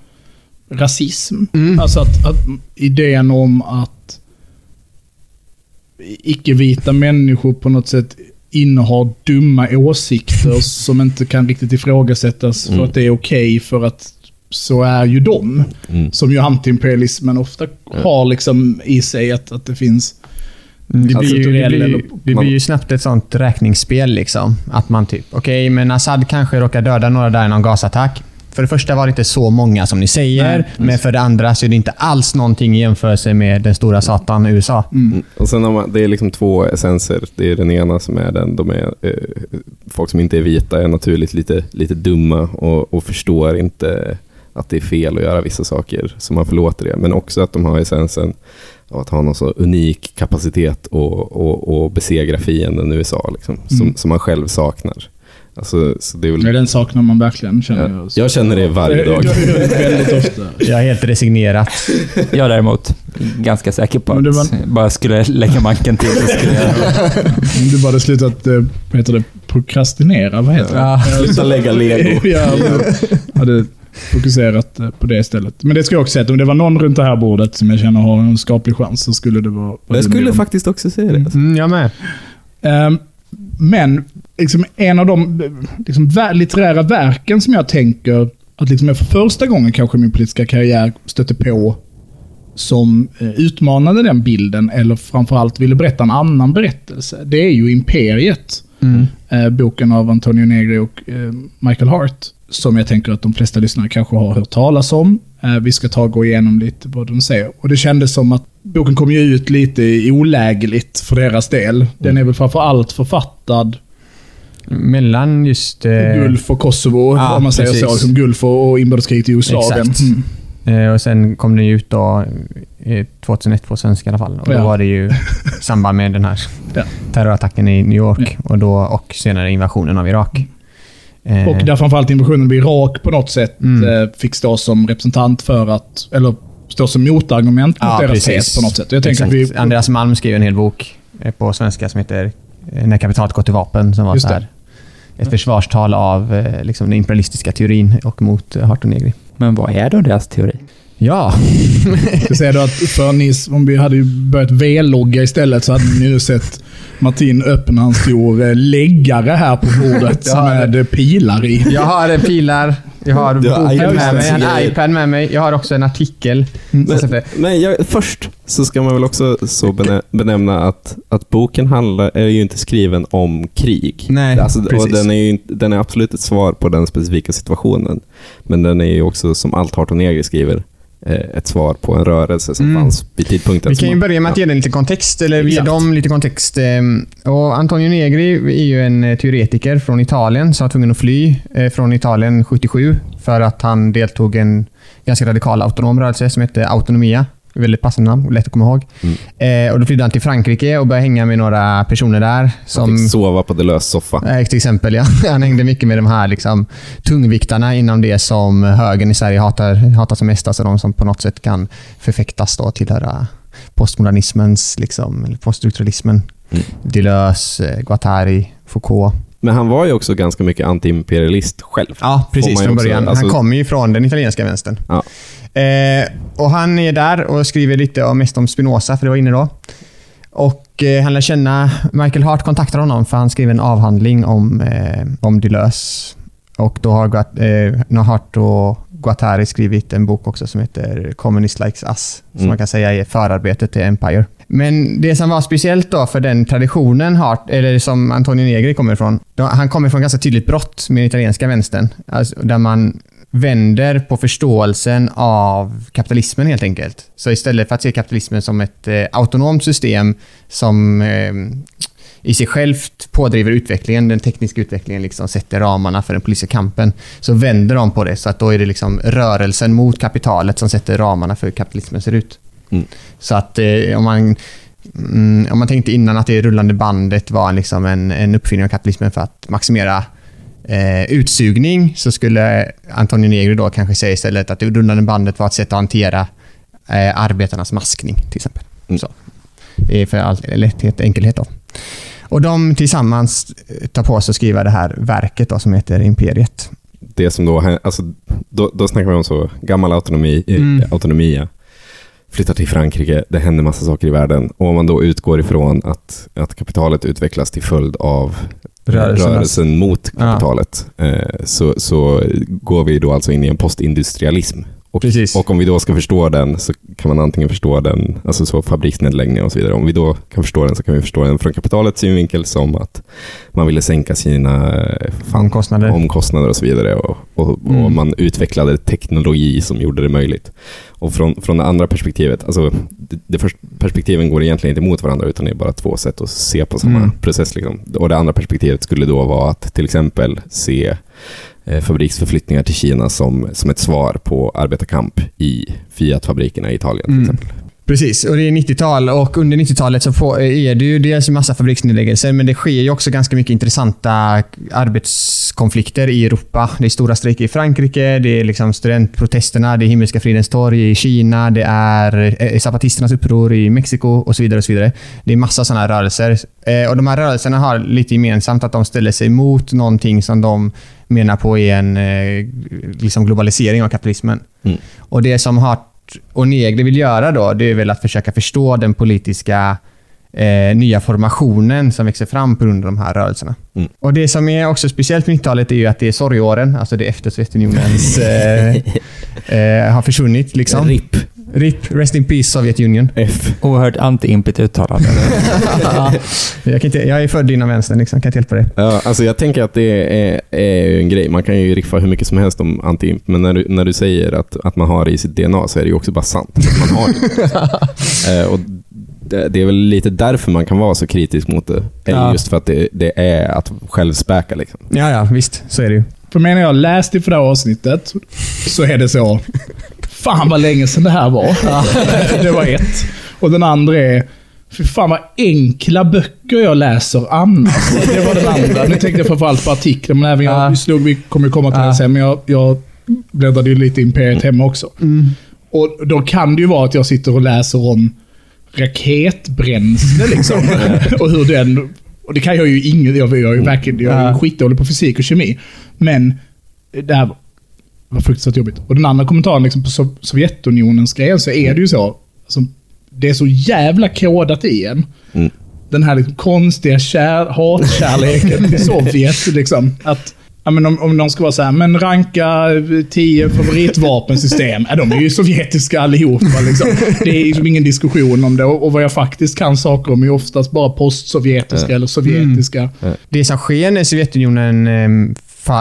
B: rasism.
E: Mm.
B: Alltså att, att idén om att icke-vita människor på något sätt innehar dumma åsikter som inte kan riktigt ifrågasättas för
D: Mm.
B: att det är okej för att så är ju de.
D: Mm.
B: Som ju antiimperialismen ofta har liksom i sig att, att det finns
E: Mm, Det, blir ju, det, blir, det blir ju snabbt ett sånt räkningsspel. Liksom. Att man typ, okej, men Assad kanske råkar döda några där i någon gasattack. För det första var det inte så många som ni säger,
B: Nej,
E: men för det andra så är det inte alls någonting i jämförelse med den stora satan USA.
B: Mm.
D: Och sen har man, det är liksom två essenser. Det är den ena som är den, de är, eh, folk som inte är vita är naturligt lite, lite dumma och, och förstår inte att det är fel att göra vissa saker, så man förlåter det. Men också att de har essensen av att ha någon så unik kapacitet och, och, och besegra fienden USA, liksom, som,
B: Mm.
D: som man själv saknar. Alltså, så det är väl,
B: den saknar man verkligen känner jag.
D: ja, jag känner det varje dag.
B: Väldigt ofta.
E: Jag är helt resignerat.
C: Jag däremot är ganska säker på
B: Men
C: att
B: det var-
C: jag bara skulle lägga manken till så skulle jag
B: Om du bara hade slutat, eh, vad heter det, prokrastinera, vad heter det?
E: Ja.
D: Sluta lägga lego.
B: ja, hade fokuserat eh, på det istället. Men det ska jag också säga, att om det var någon runt det här bordet som jag känner har en skaplig chans så skulle det vara...
D: Jag skulle faktiskt också säga det.
E: Mm, jag med.
B: Ehm, Men liksom en av de liksom, litterära verken som jag tänker att liksom jag för första gången kanske i min politiska karriär stötte på som eh, utmanade den bilden, eller framförallt ville berätta en annan berättelse. Det är ju Imperiet.
E: Mm.
B: eh, boken av Antonio Negri och eh, Michael Hart. Som jag tänker att de flesta lyssnare kanske har hört talas om. Eh, vi ska ta och gå igenom lite vad de säger. Och det kändes som att boken kom ju ut lite olägligt för deras del. Den är väl framför allt författad
E: Mellan just... Eh,
B: Gulf och Kosovo,
E: ja,
B: om man säger
E: precis.
B: så. Gulf och, inbördeskriget i Jugoslavien. Mm.
E: eh, och sen kom den ju ut då, eh, 2001 på svenska i alla fall. Och
B: Ja.
E: då var det ju i samband med den här
B: Ja.
E: terrorattacken i New York och, då, och senare invasionen av Irak. Eh,
B: Och där framförallt invasionen av Irak på något sätt
E: Mm.
B: eh, fick stå som representant för att, eller stå som motargument mot
E: Ja,
B: deras
E: precis.
B: tes på något sätt. Jag tänker vi,
E: Andreas Malm skrev en hel bok eh, på svenska som heter eh, När kapitalet går till vapen. Som var
B: Just
E: så här, ett försvarstal av eh, liksom den imperialistiska teorin och mot eh, Negri.
C: Men vad är då deras teori?
E: Ja,
B: ska säga då att för ni, om vi hade ju börjat V-logga istället så hade ni nu sett Martin öppna en stor eh, läggare här på bordet med eh, pilar i.
E: jag har eh, pilar. Jag har boken
D: iPad
E: med mig, en iPad med mig. Jag har också en artikel.
B: Mm.
E: Att-
D: Men jag, först så ska man väl också så benä, benämna att, att boken handlar, är ju inte skriven om krig.
E: Nej,
D: alltså,
E: precis.
D: den, är ju, den är absolut ett svar på den specifika situationen. Men den är ju också, som allt Hart och Negri skriver, ett svar på en rörelse som
E: Mm.
D: fanns vid tidpunkten.
E: Vi kan ju börja med att ge den lite kontext, eller ge dem lite kontext. Ehm, Och Antonio Negri är ju en eh, teoretiker från Italien som var tvungen att fly eh, från Italien 77 för att han deltog i en ganska radikal autonom rörelse som hette Autonomia. Väldigt passande namn, lätt att komma ihåg.
D: Mm.
E: Eh, och Då flydde han till Frankrike och började hänga med några personer där.
D: Han
E: Som,
D: fick sova på Deleuze soffa.
E: Eh, till exempel, ja. Han hängde mycket med de här liksom, tungviktarna inom det som högern i Sverige hatar, hatar som mest. Alltså de som på något sätt kan förfäktas då tillhöra postmodernismens, liksom, eller poststrukturalismen.
D: Mm.
E: Deleuze, eh, Guattari, Foucault.
D: Men han var ju också ganska mycket antiimperialist själv.
E: Ja, precis från början.
D: alltså-
E: han kommer ju från den italienska vänstern.
D: Ja.
E: Eh, och Han är där och skriver lite om, mest om Spinoza, för det var inne då. Och eh, Han lär känna Michael Hart kontaktar honom för han skriver en avhandling om, eh, om Deleuze. Och då har Guat, eh, Hart och Guattari skrivit en bok också som heter Communist Likes Us. Som
D: Mm.
E: man kan säga är förarbetet till Empire. Men det som var speciellt då för den traditionen Hart, eller som Antonio Negri kommer ifrån. Då, han kommer från ganska tydligt brott med den italienska vänstern. Alltså, där man vänder på förståelsen av kapitalismen helt enkelt. Så istället för att se kapitalismen som ett eh, autonomt system som eh, i sig självt pådriver utvecklingen, den tekniska utvecklingen liksom sätter ramarna för den politiska kampen, så vänder de på det så att då är det liksom rörelsen mot kapitalet som sätter ramarna för hur kapitalismen ser ut.
D: Mm.
E: Så att eh, om man Mm, om man tänkte innan att det rullande bandet var liksom en, en uppfinning av kapitalismen för att maximera eh, utsugning så skulle Antonio Negri då kanske säga istället att det rullande bandet var ett sätt att hantera eh, arbetarnas maskning till exempel.
D: Mm.
E: Så. Det är för all, lätthet enkelhet då. Och de tillsammans eh, tar på sig att skriva det här verket då, som heter Imperiet.
D: Det som då, alltså, då, då snackar vi om så gammal autonomi, eh,
E: Mm.
D: autonomia. Flyttar till Frankrike, det händer massa saker i världen. Och om man då utgår ifrån att, att kapitalet utvecklas till följd av
E: Rörelsernas-
D: rörelsen mot
E: Ja.
D: kapitalet, eh, så, så går vi då alltså in i en postindustrialism. Och,
E: Precis.
D: och om vi då ska förstå den så kan man antingen förstå den, alltså så fabriksnedläggningar och så vidare. Om vi då kan förstå den så kan vi förstå den från kapitalets synvinkel som att man ville sänka sina eh,
E: Omkostnader.
D: omkostnader och så vidare. Och, och,
E: Mm.
D: och man utvecklade teknologi som gjorde det möjligt. Och från, från det andra perspektivet, alltså det, det perspektiven går egentligen inte mot varandra utan det är bara två sätt att se på samma
E: Mm.
D: process. Liksom. Och det andra perspektivet skulle då vara att till exempel se fabriksförflyttningar till Kina som, som ett svar på arbetarkamp i Fiat-fabrikerna i Italien. Till
E: Mm.
D: exempel.
E: Precis, och det är 90-tal och under 90-talet så får, är det ju dels en massa fabriksnedläggelser men det sker ju också ganska mycket intressanta arbetskonflikter i Europa. Det är stora strejker i Frankrike, det är liksom studentprotesterna, det är Himmelska fridens torg i Kina, det är eh, zapatisternas uppror i Mexiko och så vidare. och så vidare. Det är massa sådana rörelser. Eh, Och De här rörelserna har lite gemensamt att de ställer sig mot någonting som de menar på är en eh, liksom globalisering av kapitalismen.
D: Mm.
E: Och det som Hart och Negri vill göra då, det är väl att försöka förstå den politiska eh, nya formationen som växer fram på grund av de här rörelserna.
D: Mm.
E: Och Det som är också speciellt med 90-talet är ju att det är sorgåren, alltså det efter Sovjetunionens eh, eh, har försvunnit. Liksom.
D: RIP.
E: RIP, Rest in Peace Sovjetunionen.
D: F.
C: Oerhört anti-impigt uttalande.
E: jag, kan inte, jag är född inom vänstern, liksom, kan inte hjälpa det.
D: Ja, alltså jag tänker att det är, är en grej. Man kan ju riffa hur mycket som helst om anti-imp, men när du, när du säger att, att man har det i sitt DNA så är det ju också bara sant. Man har det. eh, och det, det är väl lite därför man kan vara så kritisk mot det. Är
E: Ja.
D: Just för att det, det är att självspäka. Liksom.
E: Ja, ja, visst. Så är det ju.
B: För menar jag läst det för det här avsnittet, så är det så. Fan vad länge sedan det här var. det var ett. Och den andra är, för fan vad enkla böcker jag läser annars. Det var den andra. Nu tänkte jag framförallt på artiklar, men även jag
E: Ja.
B: slog, vi kommer komma till det sen, men jag, jag bläddrade ju lite i Imperiet hemma också. Och då kan det ju vara att jag sitter och läser om raketbränsle liksom. och hur den... Och det kan jag ju inget, jag, jag är ju verkligen, jag är skitdålig på fysik och kemi. Men det här var fruktansvärt jobbigt. Och den andra kommentaren liksom på Sov- Sovjetunionens grejen så är det ju så. Alltså, det är så jävla kodat i en.
D: Mm.
B: Den här liksom konstiga kär, hatkärleken till Sovjet. Liksom, att, ja, men om, om de ska vara så här, men ranka 10 favoritvapensystem. Ja, de är ju sovjetiska allihopa. Liksom. Det är liksom ingen diskussion om det. Och, och vad jag faktiskt kan saker om är oftast bara postsovjetiska eller sovjetiska.
E: Det som sker när Sovjetunionen eh, fa-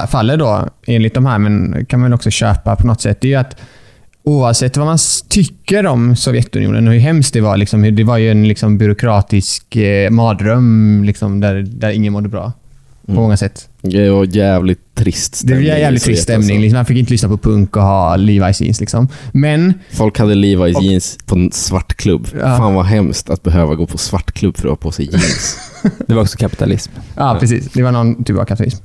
E: faller då, enligt de här, men kan man också köpa på något sätt, det är ju att oavsett vad man tycker om Sovjetunionen och hur hemskt det var. Liksom, det var ju en liksom, byråkratisk eh, mardröm liksom, där, där ingen mådde bra. På
D: Mm.
E: många sätt.
D: Det var jävligt trist
E: Det
D: stämning.
E: var
D: i
E: jävligt trist stämning.
D: alltså.
E: Liksom, man fick inte lyssna på punk och ha Levi's jeans. Liksom. Men
D: Folk hade Levi's
E: Och-
D: jeans på en svartklubb.
E: Ja.
D: Fan vad hemskt att behöva gå på svartklubb för att ha på sig jeans.
C: Det var också kapitalism.
E: Ja, precis. Det var någon typ av kapitalism.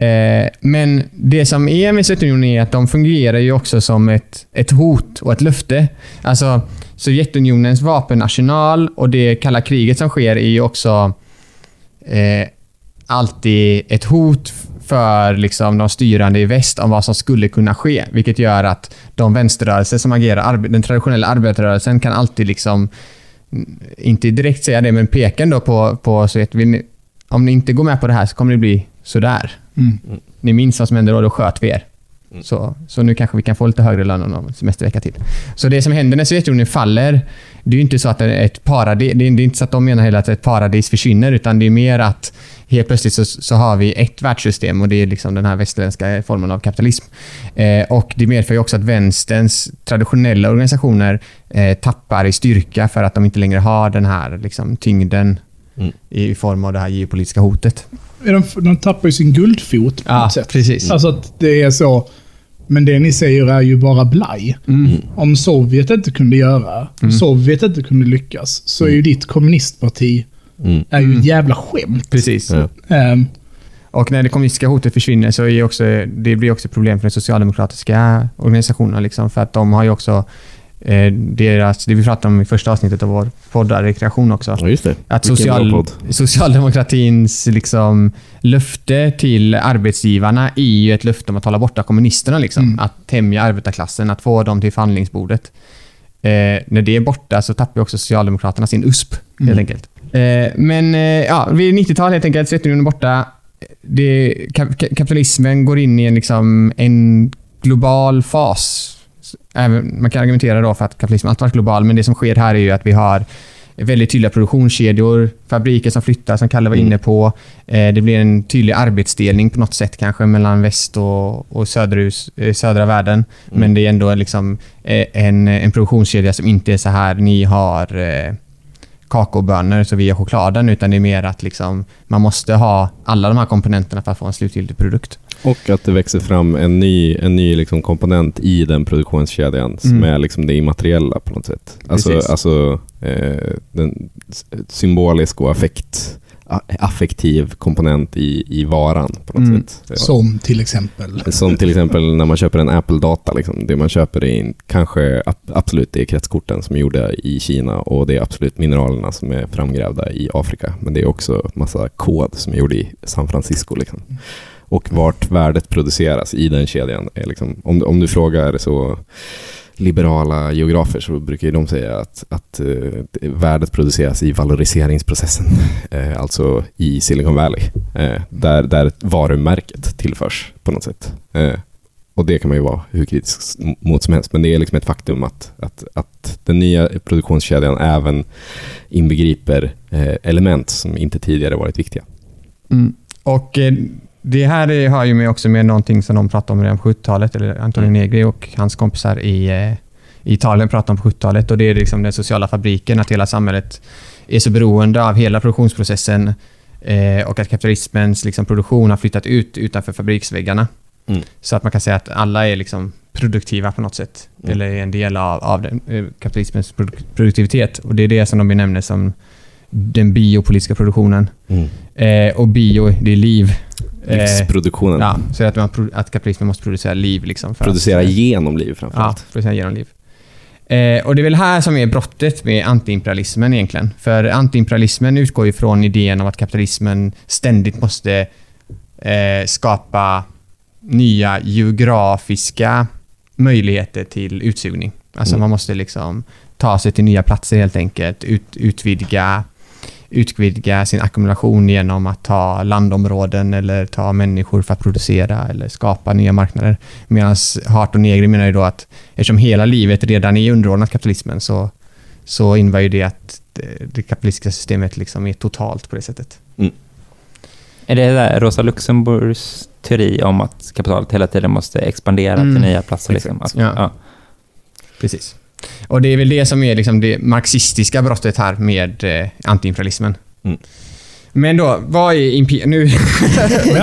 E: Eh, men det som är med Sovjetunionen är att de fungerar ju också som ett, ett hot och ett löfte. Alltså, Sovjetunionens vapenarsenal och det kalla kriget som sker är ju också eh, alltid ett hot för liksom, de styrande i väst om vad som skulle kunna ske. Vilket gör att de vänsterrörelser som agerar, den traditionella arbetarrörelsen kan alltid liksom inte direkt säga det, men peka ändå på, på Sovjet. Ni, om ni inte går med på det här så kommer det bli sådär.
B: Mm.
E: Ni minns vad som hände då, då sköt vi er.
D: Mm.
E: Så, så nu kanske vi kan få lite högre lön och någon semestervecka till. Så det som händer när Sovjetunionen faller, det är ju inte så att det är ett paradis, det är inte så att de menar heller att ett paradis försvinner, utan det är mer att helt plötsligt så, så har vi ett världssystem och det är liksom den här västerländska formen av kapitalism. Eh, och det medför ju också att vänsterns traditionella organisationer eh, tappar i styrka för att de inte längre har den här liksom, tyngden
D: Mm.
E: i form av det här geopolitiska hotet.
B: De, de tappar ju sin guldfot på något sätt.
E: precis.
B: Alltså att det är så. Men det ni säger är ju bara blaj.
E: Mm.
B: Om Sovjet inte kunde göra, om Sovjet inte kunde lyckas, så är ju ditt kommunistparti
D: Mm.
B: är ju
E: Mm.
B: ett jävla skämt.
E: Precis.
D: Ja.
B: Ehm,
E: Och när det kommunistiska hotet försvinner så är också, det blir också problem för de socialdemokratiska organisationerna. Liksom, för att de har ju också eh, deras, det vi pratade om i första avsnittet av vår podd, rekreation också.
D: ja.
E: Att social, socialdemokratins liksom, löfte till arbetsgivarna är ju ett löfte om att hålla borta kommunisterna. Liksom.
B: Mm.
E: Att tämja arbetarklassen, att få dem till förhandlingsbordet. Eh, när det är borta så tappar också Socialdemokraterna sin USP, helt
B: Mm.
E: enkelt. Eh, men eh, ja, vid 90-talet helt enkelt, Sovjetunionen är borta. Det, kap- ka- kapitalismen går in i en, liksom, en global fas. Även, man kan argumentera då för att kapitalismen alltid varit global, men det som sker här är ju att vi har väldigt tydliga produktionskedjor, fabriker som flyttar, som Kalle var
D: Mm.
E: inne på. Eh, det blir en tydlig arbetsdelning på något sätt kanske mellan väst och, och söderhus, eh, södra världen.
D: Mm.
E: Men det är ändå liksom eh, en, en produktionskedja som inte är så här, ni har eh, kakaobönor så vi har chokladen, utan det är mer att liksom, man måste ha alla de här komponenterna för att få en slutgiltig produkt.
D: Och att det växer fram en ny, en ny liksom komponent i den produktionskedjan som
E: Mm.
D: är liksom det immateriella på något sätt. Alltså,
E: Precis.
D: alltså eh, den symbolisk och affekt, affektiv komponent i, i varan på något
E: Mm.
D: sätt.
B: som till exempel.
D: Som till exempel när man köper en Apple-data. Liksom. Det man köper är kanske ab- absolut det är kretskorten som är gjorda i Kina och det är absolut mineralerna som är framgrävda i Afrika. Men det är också massa kod som är gjord i San Francisco. Liksom. Och vart värdet produceras i den kedjan. Är liksom, om, om du frågar så liberala geografer så brukar ju de säga att, att uh, värdet produceras i valoriseringsprocessen, uh, alltså i Silicon Valley, uh, där, där varumärket tillförs på något sätt. Och det kan man ju vara hur kritisk mot som helst, men det är liksom ett faktum att, att, att den nya produktionskedjan även inbegriper element som inte tidigare varit viktiga.
E: Mm. Och det här är- har ju med också med någonting som de pratade om redan på 70-talet, eller Antonio
D: Mm.
E: Negri och hans kompisar i, eh, i Italien pratade om på 70-talet. Och det är liksom den sociala fabriken, att hela samhället är så beroende av hela produktionsprocessen eh, och att kapitalismens liksom, produktion har flyttat ut utanför fabriksväggarna.
D: Mm.
E: Så att man kan säga att alla är liksom produktiva på något sätt.
D: Mm.
E: Eller är en del av, av den, eh, kapitalismens produk- produktivitet. Och det är det som de benämner som den biopolitiska produktionen. Eh, och bio, det är liv. Eh,
D: Livsproduktionen.
E: ja, så att, man, att kapitalismen måste producera liv. Liksom
D: Producera
E: att,
D: genom liv
E: Ja,
D: framförallt.
E: producera genom liv. Eh, och det är väl här som är brottet med antiimperialismen egentligen. För antiimperialismen utgår ju från idén om att kapitalismen ständigt måste eh, skapa nya geografiska möjligheter till utsugning. Alltså
D: Mm.
E: man måste liksom ta sig till nya platser helt enkelt. Ut, utvidga, utvidga sin ackumulation genom att ta landområden eller ta människor för att producera eller skapa nya marknader. Medan Hart och Negri menar ju då att eftersom hela livet redan är underordnat kapitalismen så, så innebär ju det att det, kapitalistiska systemet liksom är totalt på det sättet.
C: Är det där Rosa Luxemburgs teori om att kapitalet hela tiden måste expandera
E: Mm,
C: till nya platser? Liksom? Att,
E: Ja. Precis. Och det är väl det som är liksom det marxistiska brottet här med eh, antiimperialismen.
D: Mm.
E: Men då, vad är imperiet? Nu...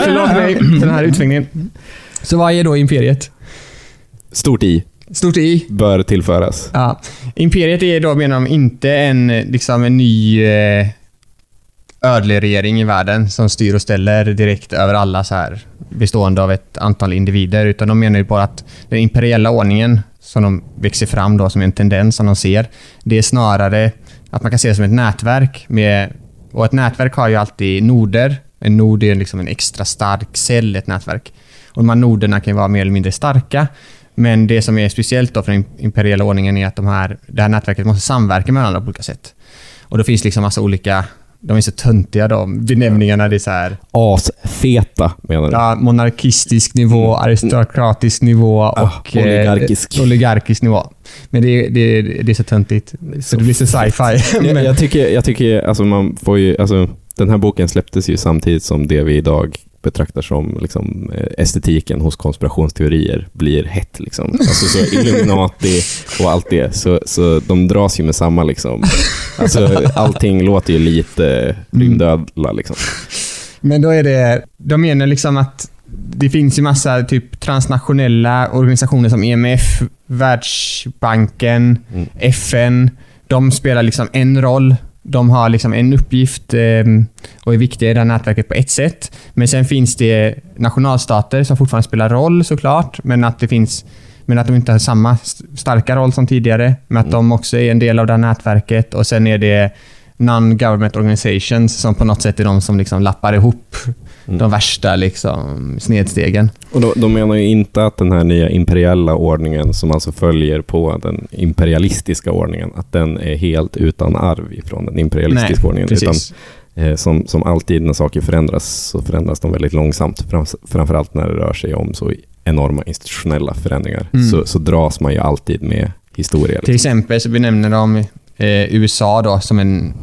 E: Förlåt mig för den här utsvängningen. Så vad är då imperiet?
D: Stort I
E: Stort I.
D: bör tillföras.
E: Ja. Imperiet är då, menar de, inte en, liksom en ny eh, ödleregering i världen som styr och ställer direkt över alla så här bestående av ett antal individer. Utan de menar ju bara att den imperiella ordningen som de växer fram då som en tendens som de ser. Det är snarare att man kan se det som ett nätverk. Med, och ett nätverk har ju alltid noder. En nod är liksom en extra stark cell i ett nätverk. Och de här noderna kan ju vara mer eller mindre starka. Men det som är speciellt då för den imperiella ordningen är att de här, det här nätverket måste samverka med varandra på olika sätt. Och då finns det liksom massa olika, de är så töntiga de benämningarna. Det är så här,
D: Asfeta menar du?
E: ja, monarkistisk nivå, aristokratisk nivå och
D: Ah, oligarkisk.
E: Eh, oligarkisk nivå. Men det, det, det är så töntigt. Så det blir så sci-fi.
D: Jag, jag tycker, jag tycker alltså man får ju, alltså, den här boken släpptes ju samtidigt som det vi idag betraktar som liksom, eh, estetiken hos konspirationsteorier blir hett. Liksom. Alltså, så Illuminati och allt det, så, så de dras ju med samma. Liksom. Alltså, allting låter ju lite rymdödla. Liksom.
E: Men då är det, de menar liksom att det finns ju massa typ transnationella organisationer som EMF, Världsbanken,
D: Mm.
E: FN. De spelar liksom en roll. De har liksom en uppgift eh, och är viktiga i det här nätverket på ett sätt. Men sen finns det nationalstater som fortfarande spelar roll såklart, men att det finns men att de inte har samma st- starka roll som tidigare. Men att de också är en del av det här nätverket. Och sen är det non-government organizations som på något sätt är de som liksom lappar ihop
D: Mm.
E: de värsta liksom, snedstegen.
D: Och de, de menar ju inte att den här nya imperiella ordningen som alltså följer på den imperialistiska ordningen, att den är helt utan arv ifrån den imperialistiska ordningen. Utan
E: precis.
D: Eh, som, som alltid när saker förändras så förändras de väldigt långsamt. Fram, framförallt när det rör sig om så enorma institutionella förändringar.
E: Mm.
D: Så, så dras man ju alltid med historia.
E: Till
D: Liksom.
E: exempel så benämner de eh, USA då som en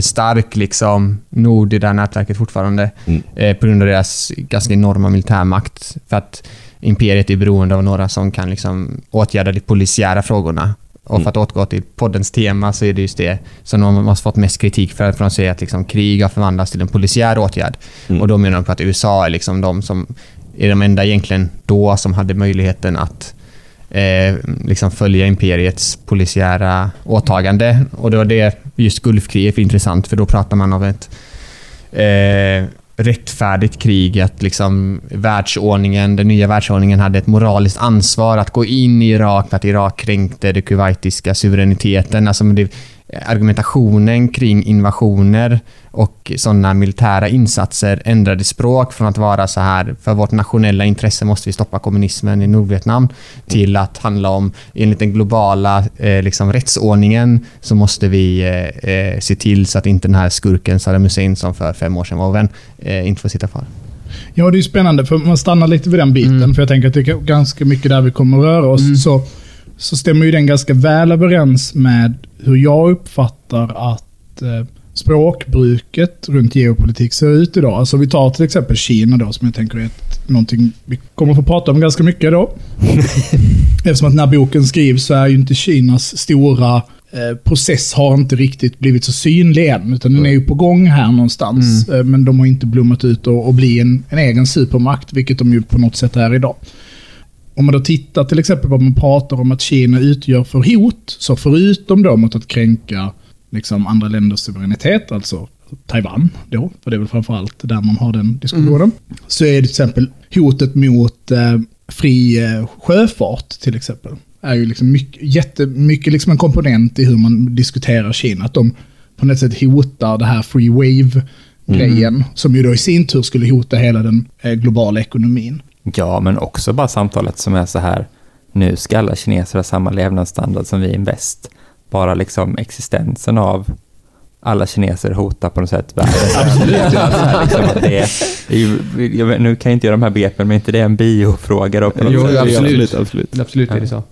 E: stark liksom, nord i det här nätverket fortfarande.
D: Mm.
E: Eh, på grund av deras ganska enorma militärmakt. För att imperiet är beroende av några som kan liksom, åtgärda de polisiära frågorna. Och
D: Mm.
E: för att återgå till poddens tema så är det just det som de har fått mest kritik för. För de säger att liksom, krig har förvandlats till en polisiär åtgärd.
D: Mm.
E: Och då menar de på att USA är liksom de som är de enda egentligen då som hade möjligheten att eh, liksom följa imperiets polisiära åtagande. Och det var det just Gulfkriget är intressant för då pratar man om ett eh, rättfärdigt krig. Att liksom världsordningen, den nya världsordningen hade ett moraliskt ansvar att gå in i Irak för att Irak kränkte den kuwaitiska suveräniteten. Alltså det, argumentationen kring invasioner och sådana militära insatser ändrade språk från att vara så här för vårt nationella intresse måste vi stoppa kommunismen i Nordvietnam till att handla om enligt den globala eh, liksom, rättsordningen så måste vi eh, eh, se till så att inte den här skurken Saddam Hussein som för fem år sedan var vän eh, inte får sitta kvar.
B: Ja, det är spännande för man stannar lite vid den biten.
E: Mm.
B: För jag tänker att det är ganska mycket där vi kommer att röra oss.
E: Mm.
B: Så, så stämmer ju den ganska väl överens med hur jag uppfattar att eh, språkbruket runt geopolitik ser ut idag. Alltså vi tar till exempel Kina då, som jag tänker är ett, någonting vi kommer att få prata om ganska mycket då. Eftersom att när boken skrivs så är ju inte Kinas stora eh, process har inte riktigt blivit så synlig än. Utan den är ju på gång här någonstans. Eh, men de har inte blommat ut och, och bli en, en egen supermakt, vilket de ju på något sätt är idag. Om man då tittar till exempel på vad man pratar om att Kina utgör för hot, så förutom då mot att kränka liksom andra länders suveränitet, alltså Taiwan då, för det är väl framförallt där man har den diskussionen, så är det till exempel hotet mot eh, fri eh, sjöfart till exempel. är ju liksom mycket, jättemycket liksom en komponent i hur man diskuterar Kina. Att de på något sätt hotar det här free wave-grejen, som ju då i sin tur skulle hota hela den eh, globala ekonomin.
C: Ja, men också bara samtalet som är så här, nu ska alla kineser ha samma levnadsstandard som vi i väst. Bara liksom existensen av alla kineser hotar på något sätt världen. Absolut. liksom att det är, vet, nu kan jag inte göra de här begreppen, men inte det är en biofråga då? På något
E: Jo,
C: sätt?
E: absolut.
D: absolut, absolut.
E: Absolut är det så.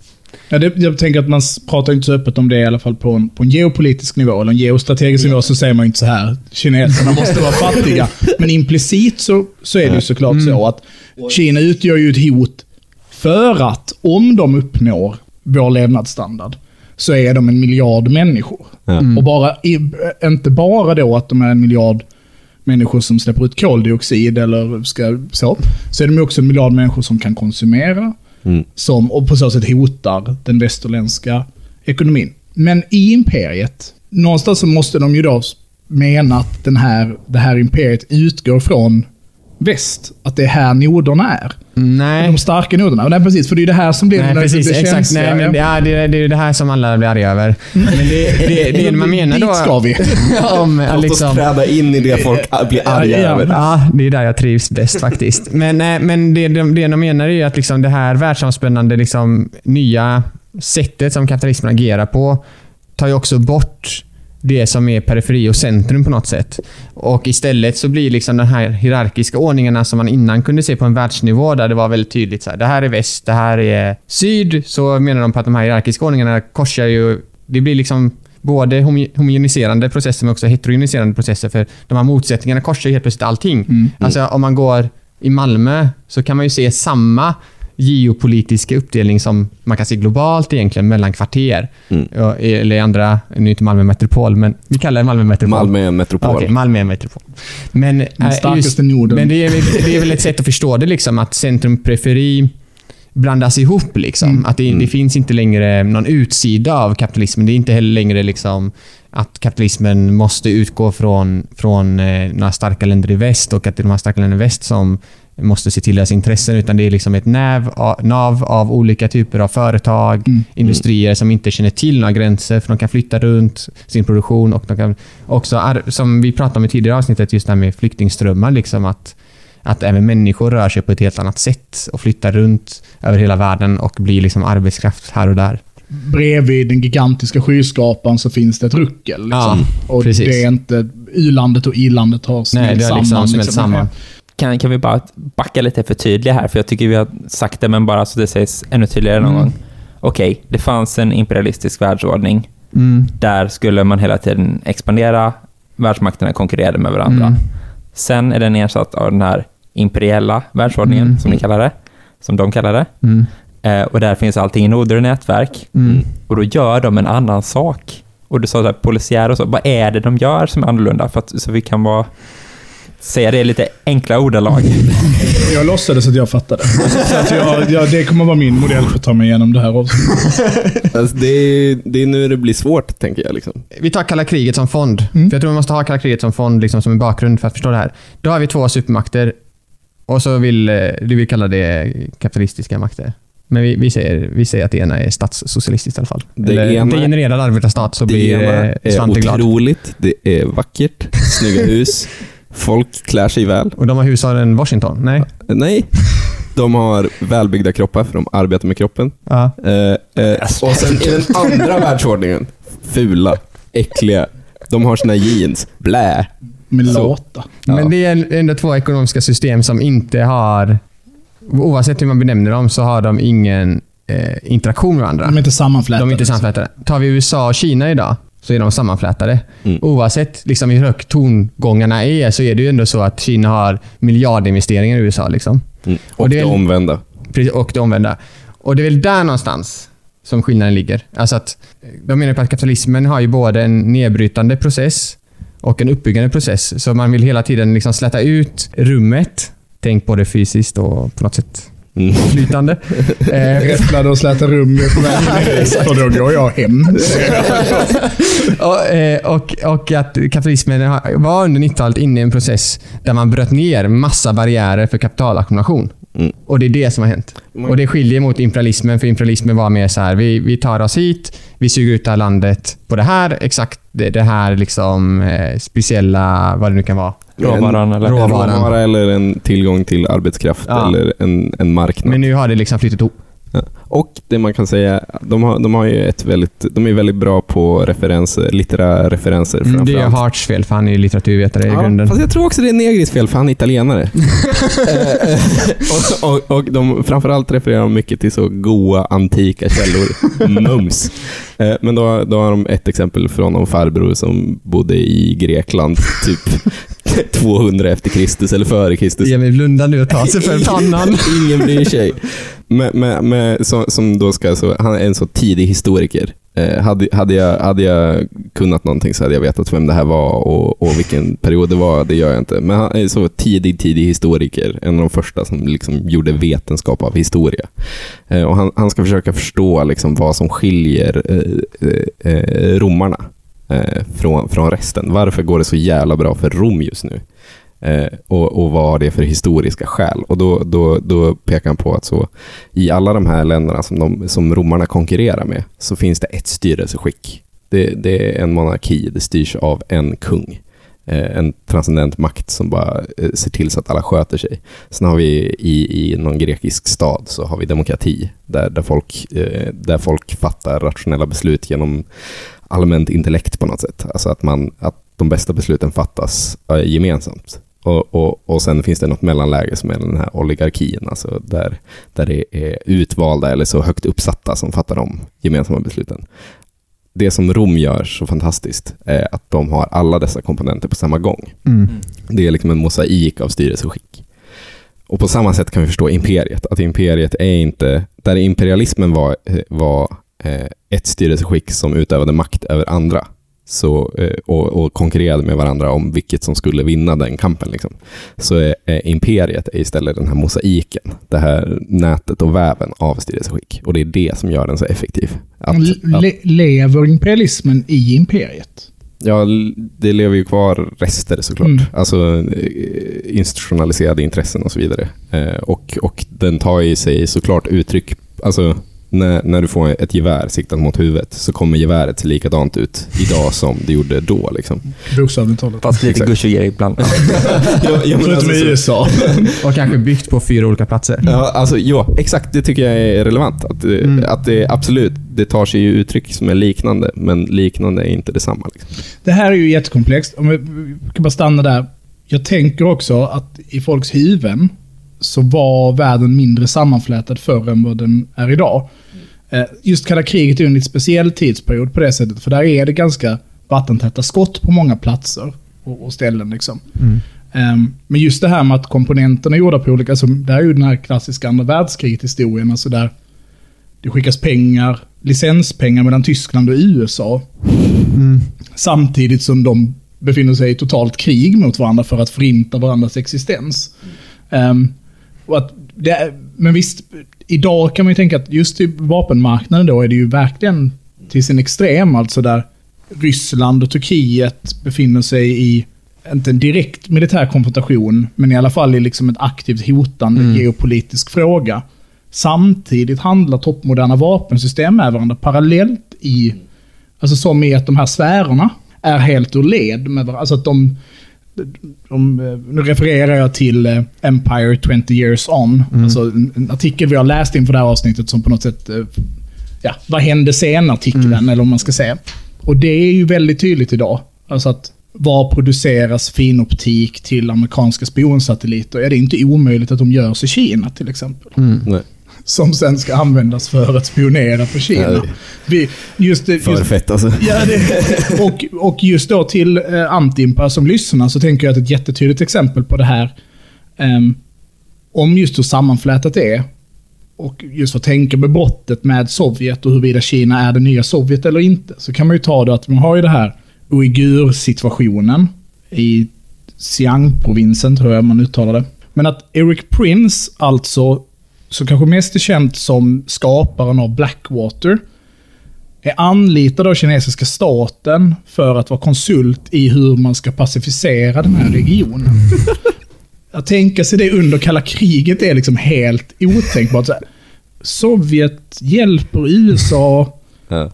B: Ja, det, jag tänker att man pratar inte så öppet om det i alla fall på en, på en geopolitisk nivå eller en geostrategisk nivå så säger man ju inte så här, kineserna måste vara fattiga. Men implicit så, så är det ju såklart så att Kina utgör ju ett hot för att om de uppnår vår levnadsstandard, så är de en miljard människor.
D: Ja.
B: Och bara, inte bara då att de är en miljard människor som släpper ut koldioxid eller ska, så, så är de också en miljard människor som kan konsumera
D: Mm.
B: som, och på så sätt hotar den västerländska ekonomin. Men i imperiet, någonstans så måste de ju då mena att den här, det här imperiet utgår från väst. Att det är här noderna är.
E: Nej.
B: De starka noderna. Nej, precis. För det är det här som blir
E: Nej,
B: det,
E: precis.
B: det
E: exakt.
B: känsliga.
E: Nej, men, ja, det, det är ju det här som alla blir arga över. Men det, det, det man menar då...
B: Dit ska vi.
E: om,
D: Låt oss
E: liksom,
D: träda in i det folk blir arga
B: Ja,
D: över.
E: Ja, det är där jag trivs bäst faktiskt. Men, eh, men det, de, det de menar är ju att liksom det här världsomspännande liksom, nya sättet som kapitalismen agerar på tar ju också bort det som är periferi och centrum på något sätt. Och istället så blir liksom den här hierarkiska ordningarna som man innan kunde se på en världsnivå där det var väldigt tydligt så här, det här är väst, det här är syd. Så menar de på att de här hierarkiska ordningarna korsar ju, det blir liksom både homo- homogeniserande processer men också heterogeniserande processer för de här motsättningarna korsar ju helt plötsligt allting.
B: Mm.
E: Alltså om man går i Malmö så kan man ju se samma geopolitiska uppdelning som man kan se globalt egentligen mellan kvarter.
D: Mm.
E: Eller andra, nu är inte Malmö metropol, men vi kallar det Malmö metropol.
D: Malmö är en metropol.
E: Okej, Malmö är en metropol. Men,
B: Den
E: äh,
B: starkaste Norden.
E: men det, är, väl- det är väl ett sätt att förstå det, liksom, att centrum-periferi blandas ihop. Liksom.
B: Mm.
E: Att det, det finns inte längre någon utsida av kapitalismen. Det är inte heller längre liksom, att kapitalismen måste utgå från, från eh, några starka länder i väst och att det är de här starka länderna i väst som måste se till deras intressen, utan det är liksom ett näv, a- nav av olika typer av företag,
B: Mm.
E: industrier som inte känner till några gränser, för de kan flytta runt sin produktion och de kan också, som vi pratade om i tidigare avsnittet, just det här med flyktingströmmar, liksom att, att även människor rör sig på ett helt annat sätt och flyttar runt över hela världen och blir liksom arbetskraft här och där.
B: Bredvid den gigantiska skyskrapan så finns det ett ruckel. Liksom.
E: Ja,
B: och
E: precis.
B: det är inte... U-landet och i-landet har smält
E: Nej, det har
B: samman.
E: liksom smält samman.
C: Kan, kan vi bara backa lite för tydliga här? För jag tycker vi har sagt det, men bara så det sägs ännu tydligare någon
B: Mm.
C: gång. Okej, det fanns en imperialistisk världsordning.
E: Mm.
C: Där skulle man hela tiden expandera, världsmakterna konkurrerade med varandra.
E: Mm.
C: Sen är den ersatt av den här imperiella världsordningen,
E: Mm.
C: som ni kallar det. Som de kallar det.
E: Mm.
C: Eh, och där finns allting i noder och nätverk.
E: Mm.
C: Och då gör de en annan sak. Och du sa så här, polisiär och så. Vad är det de gör som är annorlunda? För att, så vi kan bara säga det i lite enkla ordalag.
B: Jag låtsades att jag fattade. Så att jag, jag, det kommer vara min modell för att ta mig igenom det här avsnittet.
D: Alltså, det, är, det är nu det blir svårt, tänker jag. Liksom.
E: Vi tar kalla kriget som fond.
B: Mm.
E: För jag tror vi måste ha kalla kriget som fond liksom, som en bakgrund för att förstå det här. Då har vi två supermakter och så vill eh, du vill kalla det kapitalistiska makter. Men vi, vi, säger, vi säger att det ena är statssocialistiskt i alla fall.
D: Det
E: Eller
D: ena-
E: degenererad arbetarstat så
D: det
E: blir
D: ena
E: eh,
D: är
E: Svante glad.
D: otroligt, det är vackert, snygga hus, folk klär sig väl.
E: Och de har husaren Washington? Nej?
D: Nej, de har välbyggda kroppar för de arbetar med kroppen.
E: Ja.
D: Eh, eh, och sen i den andra världsordningen, fula, äckliga. De har sina jeans, blä.
B: Med
D: Så.
B: lata.
D: Ja.
E: Men det är ändå två ekonomiska system som inte har... Oavsett hur man benämner dem så har de ingen eh, interaktion med varandra.
B: De är inte sammanflätade.
E: De är inte sammanflätade. Tar vi USA och Kina idag så är de sammanflätade.
D: Mm.
E: Oavsett liksom, hur högt tongångarna är så är det ju ändå så att Kina har miljardinvesteringar i USA. Liksom.
D: Mm. Och,
E: Och det
D: det omvända.
E: Precis, Och det omvända. Och det är väl där någonstans som skillnaden ligger. Alltså att, de menar på att kapitalismen har ju både en nedbrytande process och en uppbyggande process. Så man vill hela tiden liksom släta ut rummet. Tänk både fysiskt och på något sätt
D: Mm.
E: flytande. eh,
B: Räfflade och släta rum på. Och då går jag hem.
E: och, eh, och, och att kapitalismen var under 90-talet inne i en process där man bröt ner massa barriärer för kapitalackumulation.
D: Mm.
E: Och det är det som har hänt. Och det skiljer mot imperialismen, för imperialismen var mer så här, vi, vi tar oss hit, vi suger ut det här landet på det här, exakt det, det här liksom eh, speciella, vad det nu kan vara.
C: Råvaran eller?
E: Råvaran.
D: råvara eller en tillgång till arbetskraft
E: Ja.
D: eller en, en marknad.
E: Men nu har det liksom flyttat ihop.
D: Ja. Och det man kan säga, de har, de har ju ett väldigt, de är väldigt bra på referenser, litterära referenser
E: Mm, det är. Harts fel, för han är ju litteraturvetare i
D: Ja,
E: grunden.
D: fast jag tror också det är Negris fel, för han är italienare. Eh, eh, och, och, och de framförallt refererar de mycket till så goa antika källor. Mums. Eh, Men då, då har de ett exempel från någon farbror som bodde i Grekland typ 200 efter Kristus eller före Kristus.
E: Emil blundar nu och tar sig för pannan.
D: Ingen bryr sig. med, med, med, som, som då ska, så, han är en så tidig historiker. Eh, hade, hade, jag, hade jag kunnat någonting så hade jag vetat vem det här var och, och vilken period det var. Det gör jag inte. Men han är så tidig, tidig historiker. En av de första som liksom gjorde vetenskap av historia. Eh, och han, han ska försöka förstå liksom vad som skiljer eh, eh, eh, romarna eh, från, från resten. Varför går det så jävla bra för Rom just nu? Eh, och, och vad har det för historiska skäl? Och då, då, då pekar han på att så, i alla de här länderna som, de, som romarna konkurrerar med så finns det ett styrelseskick. Det, det är en monarki, det styrs av en kung. Eh, en transcendent makt som bara eh, ser till så att alla sköter sig. Sen har vi i, i någon grekisk stad så har vi demokrati, där, där, folk, eh, där folk fattar rationella beslut genom allmänt intellekt på något sätt. Alltså att, man, att de bästa besluten fattas eh, gemensamt. Och, och, och sen finns det något mellanläge som är den här oligarkin, alltså där, där det är utvalda eller så högt uppsatta som fattar de gemensamma besluten. Det som Rom gör så fantastiskt är att de har alla dessa komponenter på samma gång.
E: Mm.
D: Det är liksom en mosaik av styrelseskick. Och på samma sätt kan vi förstå imperiet, att imperiet är inte, där imperialismen var, var eh, ett styrelseskick som utövade makt över andra, så, eh, och, och konkurrerade med varandra om vilket som skulle vinna den kampen. Liksom. Så är, är imperiet är istället den här mosaiken, det här nätet och väven av styrelseskick. Och det är det som gör den så effektiv. Att, att,
B: Le lever imperialismen i imperiet?
D: ja, det lever ju kvar rester såklart.
B: Mm.
D: Alltså eh, institutionaliserade intressen och så vidare. Eh, och, och den tar i sig såklart uttryck, alltså när, när du får ett gevär siktat mot huvudet så kommer geväret se likadant ut idag som det gjorde då. Liksom.
B: Bokstavligt.
C: Fast lite. Gucci ibland.
D: ja, ja, men
B: Förutom
D: alltså,
B: i
D: så-
B: USA.
E: Och kanske byggt på fyra olika platser.
D: Ja, alltså, ja, exakt. Det tycker jag är relevant. Att, eh,
E: Mm.
D: att det absolut, det tar sig ju uttryck som är liknande, men liknande är inte detsamma. Liksom.
B: Det här är ju jättekomplext. Om vi kan bara stanna där. Jag tänker också att i folks huvuden så var världen mindre sammanflätad förr än vad den är idag. Eh, Just kalla kriget är en lite speciell tidsperiod på det sättet, för där är det ganska vattentäta skott på många platser och, och ställen. Liksom.
E: Mm.
B: Ehm, Men just det här med att komponenterna är gjorda på olika... Alltså, det här är ju den här klassiska andra världskriget-historien. Alltså där det skickas pengar, licenspengar mellan Tyskland och USA.
E: Mm.
B: Samtidigt som de befinner sig i totalt krig mot varandra för att förinta varandras existens. Och att det, men visst, idag kan man ju tänka att just i vapenmarknaden då är det ju verkligen till sin extrem. Alltså där Ryssland och Turkiet befinner sig i, inte en direkt militär konfrontation, men i alla fall i liksom ett aktivt hotande
E: Mm.
B: geopolitisk fråga. Samtidigt handlar toppmoderna vapensystem med varandra parallellt i, alltså som i att de här sfärerna är helt ur led med varandra. Alltså att de, de, eh, nu refererar jag till eh, Empire 20 years on.
E: Mm.
B: Alltså en, en artikel vi har läst inför det här avsnittet som på något sätt, eh, ja, vad hände sen-artikeln,
E: Mm.
B: eller om man ska säga. Och det är ju väldigt tydligt idag. Alltså att var produceras finoptik till amerikanska spionsatelliter? Är det inte omöjligt att de görs i Kina till exempel?
E: Mm.
B: Som sen ska användas för att spionera på Kina. Vi, just, det-
D: För
B: just,
D: fett alltså.
B: Ja, det, och, och just då till eh, Antimpa som lyssnar så tänker jag att ett jättetydligt exempel på det här, ehm, om just hur sammanflätat det är, och just att tänka med brottet med Sovjet och huruvida Kina är det nya Sovjet eller inte, så kan man ju ta det att man har ju det här uigur-situationen i Xiang-provinsen, tror jag man uttalar det. Men att Eric Prince, alltså, som kanske mest är känd som skaparen av Blackwater, är anlitad av kinesiska staten för att vara konsult i hur man ska pacificera den här regionen. Att tänka sig det under kalla kriget är liksom helt otänkbart. Så här, Sovjet hjälper USA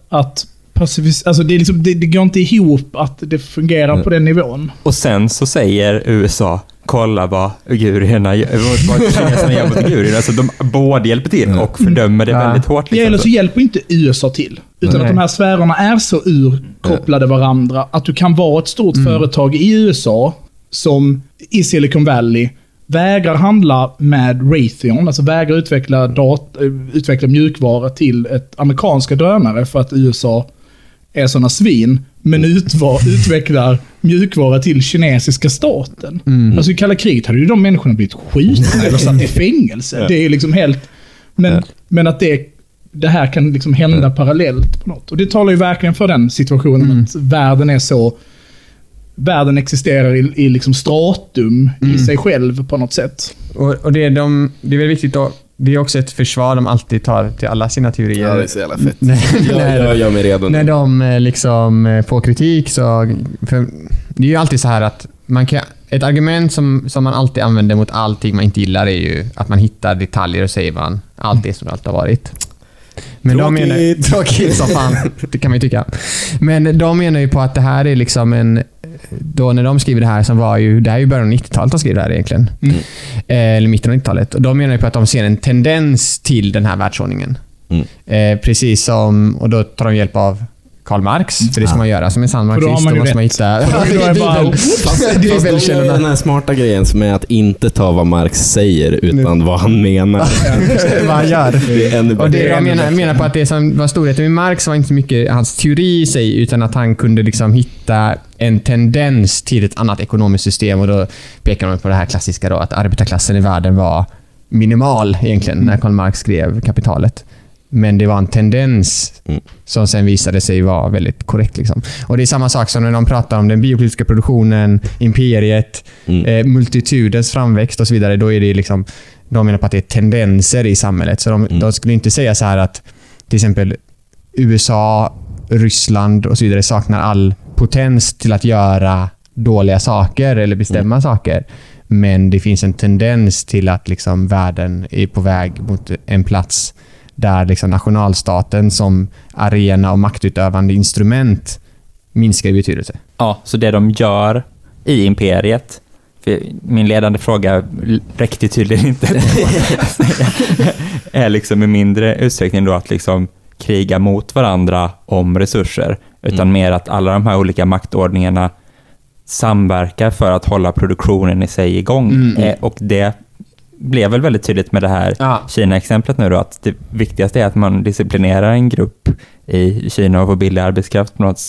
B: att pacificera... Alltså det, är liksom, det, det går inte ihop att det fungerar på den nivån.
C: Och sen så säger USA, kolla vad uigurerna gör, vad kineserna gör mot uigurerna. Alltså de både hjälper till och fördömer det
E: Ja.
C: väldigt hårt.
B: Ja,
C: Liksom.
B: eller så hjälper inte USA till. Utan
E: Nej.
B: att de här sfärerna är så urkopplade varandra att du kan vara ett stort företag i USA som i Silicon Valley vägrar handla med Raytheon, alltså vägrar utveckla, dat- eh, utveckla mjukvara till ett amerikanska drönare för att USA är såna svin, men utva- utvecklar mjukvara till kinesiska staten.
E: Mm.
B: Alltså i kalla kriget hade ju de människorna blivit skjutna eller satt i fängelse. Det är liksom helt Men,
D: Ja.
B: men att det, det här kan liksom hända
D: Ja.
B: parallellt på något. Och det talar ju verkligen för den situationen
E: Mm.
B: att världen är så... Världen existerar i, i liksom stratum i
E: Mm.
B: sig själv på något sätt.
E: Och, och det, är de, det är väl viktigt att det är också ett försvar de alltid tar till alla sina teorier.
D: Ja, det är så jävla fett.
E: När-
D: Jag,
E: när-
D: jag gör mig redo
E: När
D: nu.
E: de eh, liksom eh, får kritik så... För det är ju alltid så här att man kan, ett argument som, som man alltid använder mot allting man inte gillar är ju att man hittar detaljer och säger man allt är som det alltid har varit. Men de menar,
D: Tråkigt.
E: som fan. Det kan man ju tycka. Men de menar ju på att det här är liksom en... Då när de skriver det här, som var ju... Det här är ju början av 90-talet de skriver det här egentligen.
B: Mm.
E: Eh, eller mitten av 90-talet. Och de menar ju på att de ser en tendens till den här världsordningen.
D: Mm.
E: Eh, precis som... Och då tar de hjälp av Karl Marx, för det ska man göra som en sann
B: För då
E: marxist.
B: man
E: Då måste man hitta...
B: Det
E: är välkännande.
D: den här smarta grejen som är att inte ta vad Marx säger utan vad han menar.
E: vad han gör.
D: Det är ännu
E: Och det jag menar, menar på att det som var storheten med Marx var inte så mycket hans teori i sig, utan att han kunde liksom hitta en tendens till ett annat ekonomiskt system. Och Då pekar man på det här klassiska då, att arbetarklassen i världen var minimal egentligen, när Karl Marx skrev Kapitalet. Men det var en tendens
D: Mm.
E: som sen visade sig vara väldigt korrekt. Liksom. Och Det är samma sak som när de pratar om den biopolitiska produktionen, imperiet,
D: Mm.
E: eh, multitudens framväxt och så vidare. Då är det liksom, de menar på att det är tendenser i samhället. Så de,
D: Mm.
E: de skulle inte säga så här att till exempel USA, Ryssland och så vidare saknar all potens till att göra dåliga saker eller bestämma saker. Men det finns en tendens till att liksom världen är på väg mot en plats där liksom nationalstaten som arena och maktutövande instrument minskar i betydelse.
C: Ja, så det de gör i imperiet, för min ledande fråga räckte tydligen inte, är liksom i mindre utsträckning då att liksom kriga mot varandra om resurser, utan
D: Mm.
C: mer att alla de här olika maktordningarna samverkar för att hålla produktionen i sig igång.
E: Mm.
C: Eh, och det blev väl väldigt tydligt med det här
E: Ja.
C: Kina-exemplet nu då, att det viktigaste är att man disciplinerar en grupp i Kina och får billig arbetskraft på något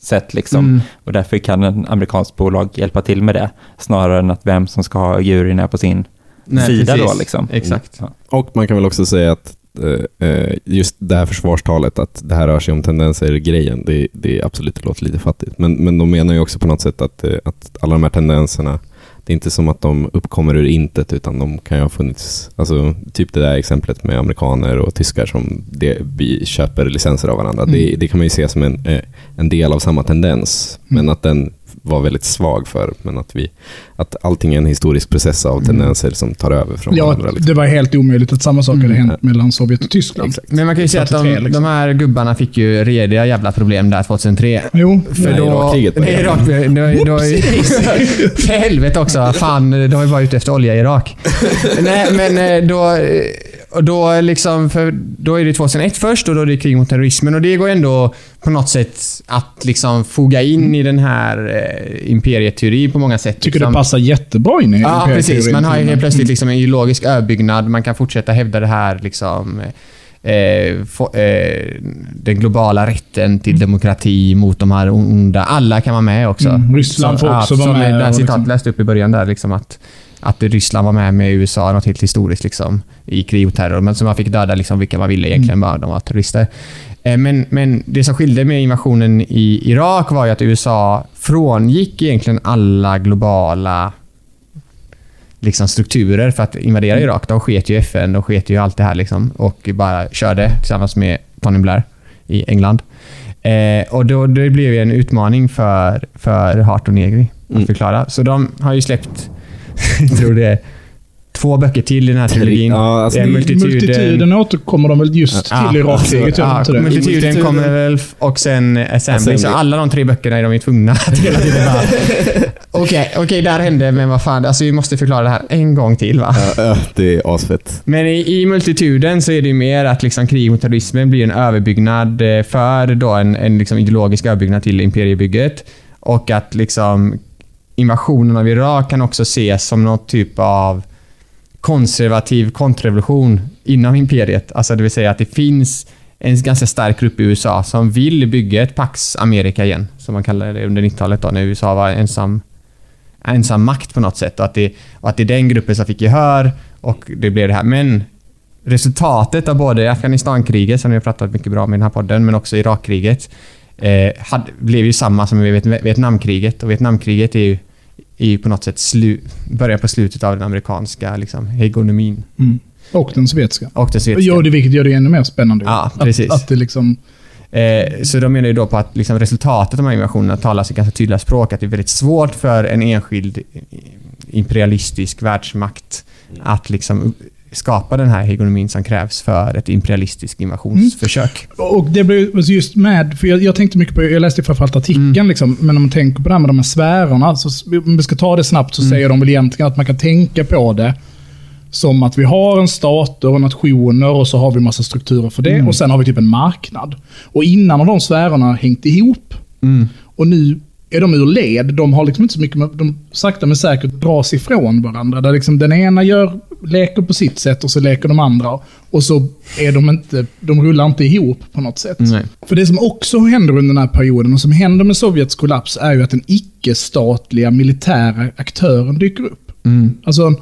C: sätt liksom.
E: Mm.
C: Och därför kan en amerikansk bolag hjälpa till med det, snarare än att vem som ska ha juryerna på sin
E: Nej,
C: sida
E: precis.
C: då liksom.
E: Exakt.
C: Ja.
D: Och man kan väl också säga att eh, eh, just det här försvarstalet, att det här rör sig om tendenser-grejen, det, det är absolut, låter lite fattigt. Men, men de menar ju också på något sätt att, eh, att alla de här tendenserna, det är inte som att de uppkommer ur intet, utan de kan ju ha funnits, alltså typ det där exemplet med amerikaner och tyskar som det, vi köper licenser av varandra.
B: Mm.
D: Det, det kan man ju se som en, eh, en del av samma tendens,
B: Mm.
D: men att den var väldigt svag för, men att, vi, att allting är en historisk process av
B: Mm.
D: tendenser som tar över från
B: Ja,
D: varandra. Liksom.
B: det var helt omöjligt att samma sak hade
E: Mm.
B: hänt mellan Sovjet och Tyskland.
D: Exakt.
E: Men man kan ju säga att de,
B: 43, liksom.
E: de här gubbarna fick ju rediga jävla problem där 2003.
B: Jo,
E: För
D: Nej,
E: då,
D: Irakkriget.
E: Irak, För helvete också. Fan, de var ju bara ute efter olja i Irak. Nej, men eh, då... eh, Och då, liksom, då är det 2001 först och då är det krig mot terrorismen. Och det går ändå på något sätt att liksom foga in i den här eh, imperieteori på många sätt.
B: tycker
E: liksom.
B: det passar jättebra in i
E: Ja, precis. Man har ju helt
B: Mm.
E: plötsligt liksom en ideologisk öbyggnad. Man kan fortsätta hävda det här liksom, eh, få, eh, den globala rätten till demokrati mot de här onda. Alla kan vara med också.
B: Mm, Ryssland får också vara med
E: Det citatet
B: liksom-
E: läste upp i början där, liksom att, att Ryssland var med med USA, något helt historiskt liksom, i krig och terror. Men så man fick döda liksom vilka man ville egentligen, bara de var terrorister. Eh, Men, men det som skilde med invasionen i Irak var ju att USA frångick egentligen alla globala liksom strukturer för att invadera Irak. De sket ju FN, de sket ju allt det här liksom och bara körde tillsammans med Tony Blair i England. Eh, och då, det blev ju en utmaning för, för Hart och Negri att
D: Mm.
E: förklara. Så de har ju släppt, jag tror det är två böcker till i den här trilogin.
D: Ja, alltså
E: multituden.
B: Multituden återkommer de väl just
E: Ja,
B: till Irakkriget,
E: Ja,
B: det?
E: multituden kommer väl och sen Assembly.
D: Assembly.
E: Så alla de tre böckerna är de ju tvungna att hela tiden bara... Okej, okej, där hände, men vad fan. Alltså vi måste förklara det här en gång till va?
D: Ja, ja, det är asfett.
E: Men i, i multituden så är det ju mer att liksom krig mot terrorismen blir en överbyggnad eh, för då en, en liksom ideologisk överbyggnad till imperiebygget. Och att liksom invasionen av Irak kan också ses som någon typ av konservativ kontrrevolution inom imperiet. Alltså det vill säga att det finns en ganska stark grupp i USA som vill bygga ett Pax Amerika igen, som man kallade det under 90-talet då, när USA var ensam, ensam makt på något sätt. Och att, det, och att det är den gruppen som fick gehör och det blev det här. Men resultatet av både Afghanistankriget, som vi har pratat mycket bra om i den här podden, men också Irakkriget, eh, hade, blev ju samma som i Vietnamkriget. Och Vietnamkriget är ju, är på något sätt slu, börjar på slutet av den amerikanska liksom, hegemonin.
B: Mm. Och den sovjetiska.
E: Och det sovjetiska.
B: Ja, det vilket gör det ännu mer spännande.
E: Ja,
B: att,
E: precis.
B: Att det liksom...
E: Eh, så de menar ju då på att liksom resultatet av de här invasionerna talar sitt ganska tydliga språk. Att det är väldigt svårt för en enskild imperialistisk världsmakt att liksom skapa den här hegemonin som krävs för ett imperialistiskt invasionsförsök.
B: Och det blev alltså just med, för jag, jag tänkte mycket på, jag läste framförallt artikeln,
E: Mm.
B: liksom, men om man tänker på det här med de här sfärerna, så, om vi ska ta det snabbt så
E: Mm.
B: säger de väl egentligen att man kan tänka på det som att vi har en stater och nationer och så har vi massa strukturer för det
E: Mm.
B: och sen har vi typ en marknad. Och innan har de sfärerna hängt ihop
E: Mm.
B: och nu är de ur led. De har liksom inte så mycket med, de sakta men säkert dras ifrån varandra. Där liksom den ena gör, leker på sitt sätt och så leker de andra. Och så är de inte, de rullar inte ihop på något sätt.
E: Nej.
B: För det som också händer under den här perioden och som händer med Sovjets kollaps är ju att den icke-statliga militära aktören dyker upp.
E: Mm.
B: Alltså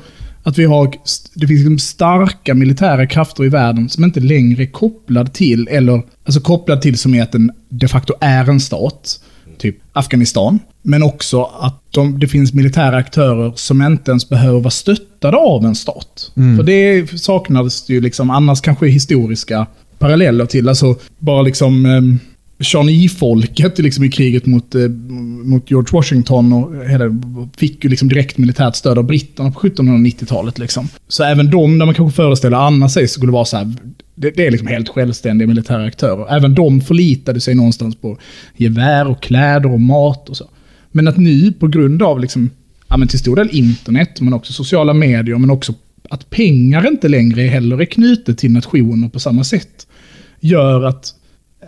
B: att vi har, det finns liksom starka militära krafter i världen som inte längre är kopplad till, eller alltså kopplad till som är att den de facto är en stat. Typ Afghanistan. Men också att de, det finns militära aktörer som inte ens behöver vara stöttade av en stat.
E: Mm.
B: För det saknades ju liksom, annars kanske historiska paralleller till. Alltså bara liksom um, Shawnee-folket liksom i kriget mot, eh, mot George Washington och hela, fick ju liksom direkt militärt stöd av britterna på 1790-talet. Liksom. Så även de, där man kanske föreställer annars sig, skulle vara så här, det, det är liksom helt självständiga militära aktörer. Även de förlitade sig någonstans på gevär och kläder och mat och så. Men att nu, på grund av liksom, ja, men till stor del internet, men också sociala medier, men också att pengar inte längre heller är knutet till nationer på samma sätt, gör att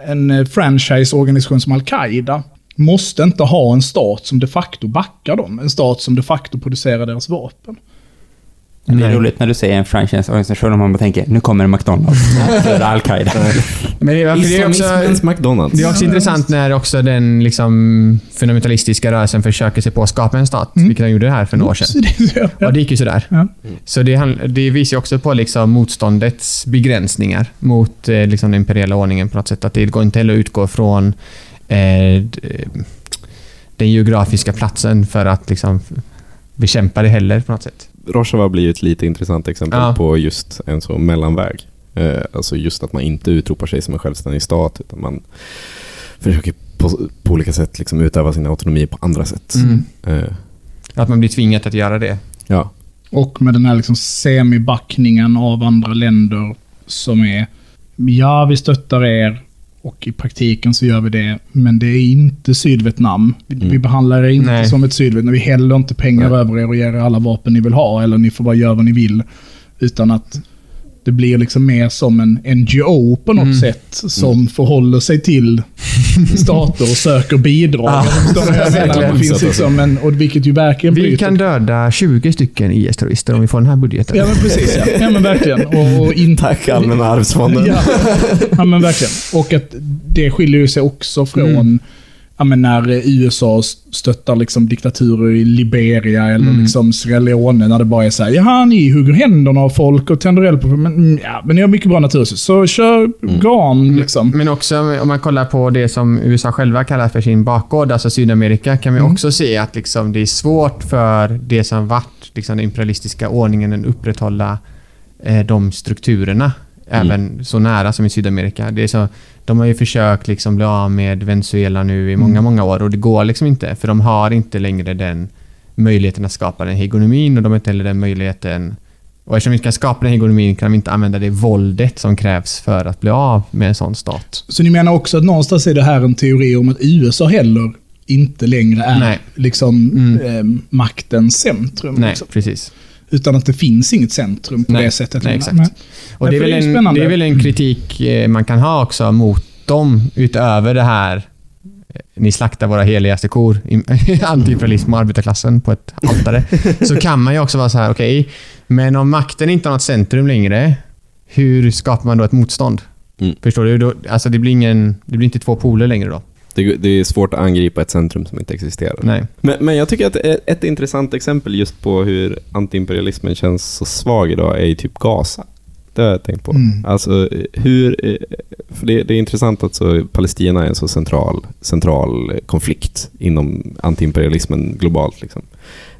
B: en eh, franchiseorganisation som Al-Qaida måste inte ha en stat som de facto backar dem. En stat som de facto producerar deras vapen.
C: Det är
E: Nej.
C: roligt när du säger en franchiseorganisation och man bara tänker nu kommer McDonalds för Al-Qaida.
E: Men det, är- det är också...
D: Islamismens McDonalds.
E: Det är också intressant när också den liksom fundamentalistiska rörelsen försöker sig på att skapa en stat,
B: Mm.
E: vilket de gjorde här för några år sedan.
B: Så det, ja.
E: Och det gick ju sådär.
B: Ja.
E: Så det, det visar också på liksom motståndets begränsningar mot eh, liksom den imperiella ordningen på något sätt. Att det går inte heller att utgå från eh, den geografiska platsen för att liksom bekämpa det heller på något sätt.
D: Rojava blir ju ett lite intressant exempel
E: Ja.
D: på just en så mellanväg. Eh, alltså just att man inte utropar sig som en självständig stat, utan man försöker på, på olika sätt liksom utöva sin autonomi på andra sätt.
E: Mm.
D: Eh,
E: Att man blir tvingad att göra det.
D: ja.
B: Och med den här liksom semibackningen av andra länder som är ja, vi stöttar er och i praktiken så gör vi det, men det är inte Sydvietnam. Vi,
D: Mm.
B: vi behandlar er inte
E: Nej.
B: som ett Sydvietnam. Vi häller inte pengar
D: Nej.
B: över er och ger er alla vapen ni vill ha, eller ni får bara göra vad ni vill. Utan att det blir liksom mer som en NGO på något
E: Mm.
B: sätt som förhåller sig till stater och söker bidrag. Det finns liksom en, och vilket ju verkligen
E: Vi
B: bryter
E: kan döda 20 stycken IS-terrorister om vi får den här budgeten.
B: Ja, men precis. Ja, ja men verkligen. Och, och inte...
D: Tack Allmänna arvsfonden.
B: Ja. ja, men verkligen. Och att det skiljer ju sig också från
E: Mm.
B: Ja, men när eh, USA stöttar liksom diktaturer i Liberia eller
E: Mm.
B: liksom Sierra Leone när det bara är så här, jaha, ni hugger händerna av folk och tänder eld på men, mm, ja, men ni har mycket bra naturresurser, så kör
D: Mm.
B: GAN liksom.
E: Men också om man kollar på det som USA själva kallar för sin bakgård, alltså Sydamerika, kan vi
B: Mm.
E: också se att liksom det är svårt för det som varit liksom den imperialistiska ordningen att upprätthålla eh, de strukturerna.
D: Mm.
E: Även så nära som i Sydamerika. Det är så, de har ju försökt liksom bli av med Venezuela nu i många,
B: Mm.
E: många år och det går liksom inte. För de har inte längre den möjligheten att skapa den hegemonin och de har inte heller den möjligheten och eftersom vi inte kan skapa den hegemonin kan de inte använda det våldet som krävs för att bli av med en sån stat.
B: Så ni menar också att någonstans är det här en teori om att USA heller inte längre är
E: Nej.
B: liksom
E: Mm.
B: eh, maktens centrum.
E: Nej,
B: liksom.
E: precis.
B: Utan att det finns inget centrum på
E: Nej,
B: det sättet.
E: nej, exakt.
B: Nej.
E: Och det är, väl
B: det är
E: en, det är väl en kritik eh, man kan ha också mot dem utöver det här eh, ni slaktar våra heligaste kor, im- antiimperialism och arbetarklassen på ett altare. så kan man ju också vara så här, okej, men om makten inte har något centrum längre, hur skapar man då ett motstånd?
D: Mm.
E: Förstår du? Då, alltså det blir, ingen, det blir inte två poler längre då.
D: Det, det är svårt att angripa ett centrum som inte existerar.
E: Nej.
D: Men, men jag tycker att ett, ett intressant exempel just på hur antiimperialismen känns så svag idag är ju typ Gaza. Det har jag tänkt på.
B: Mm.
D: Alltså hur, eh, för det, det är intressant att så Palestina är en så central, central konflikt inom antiimperialismen globalt. Liksom.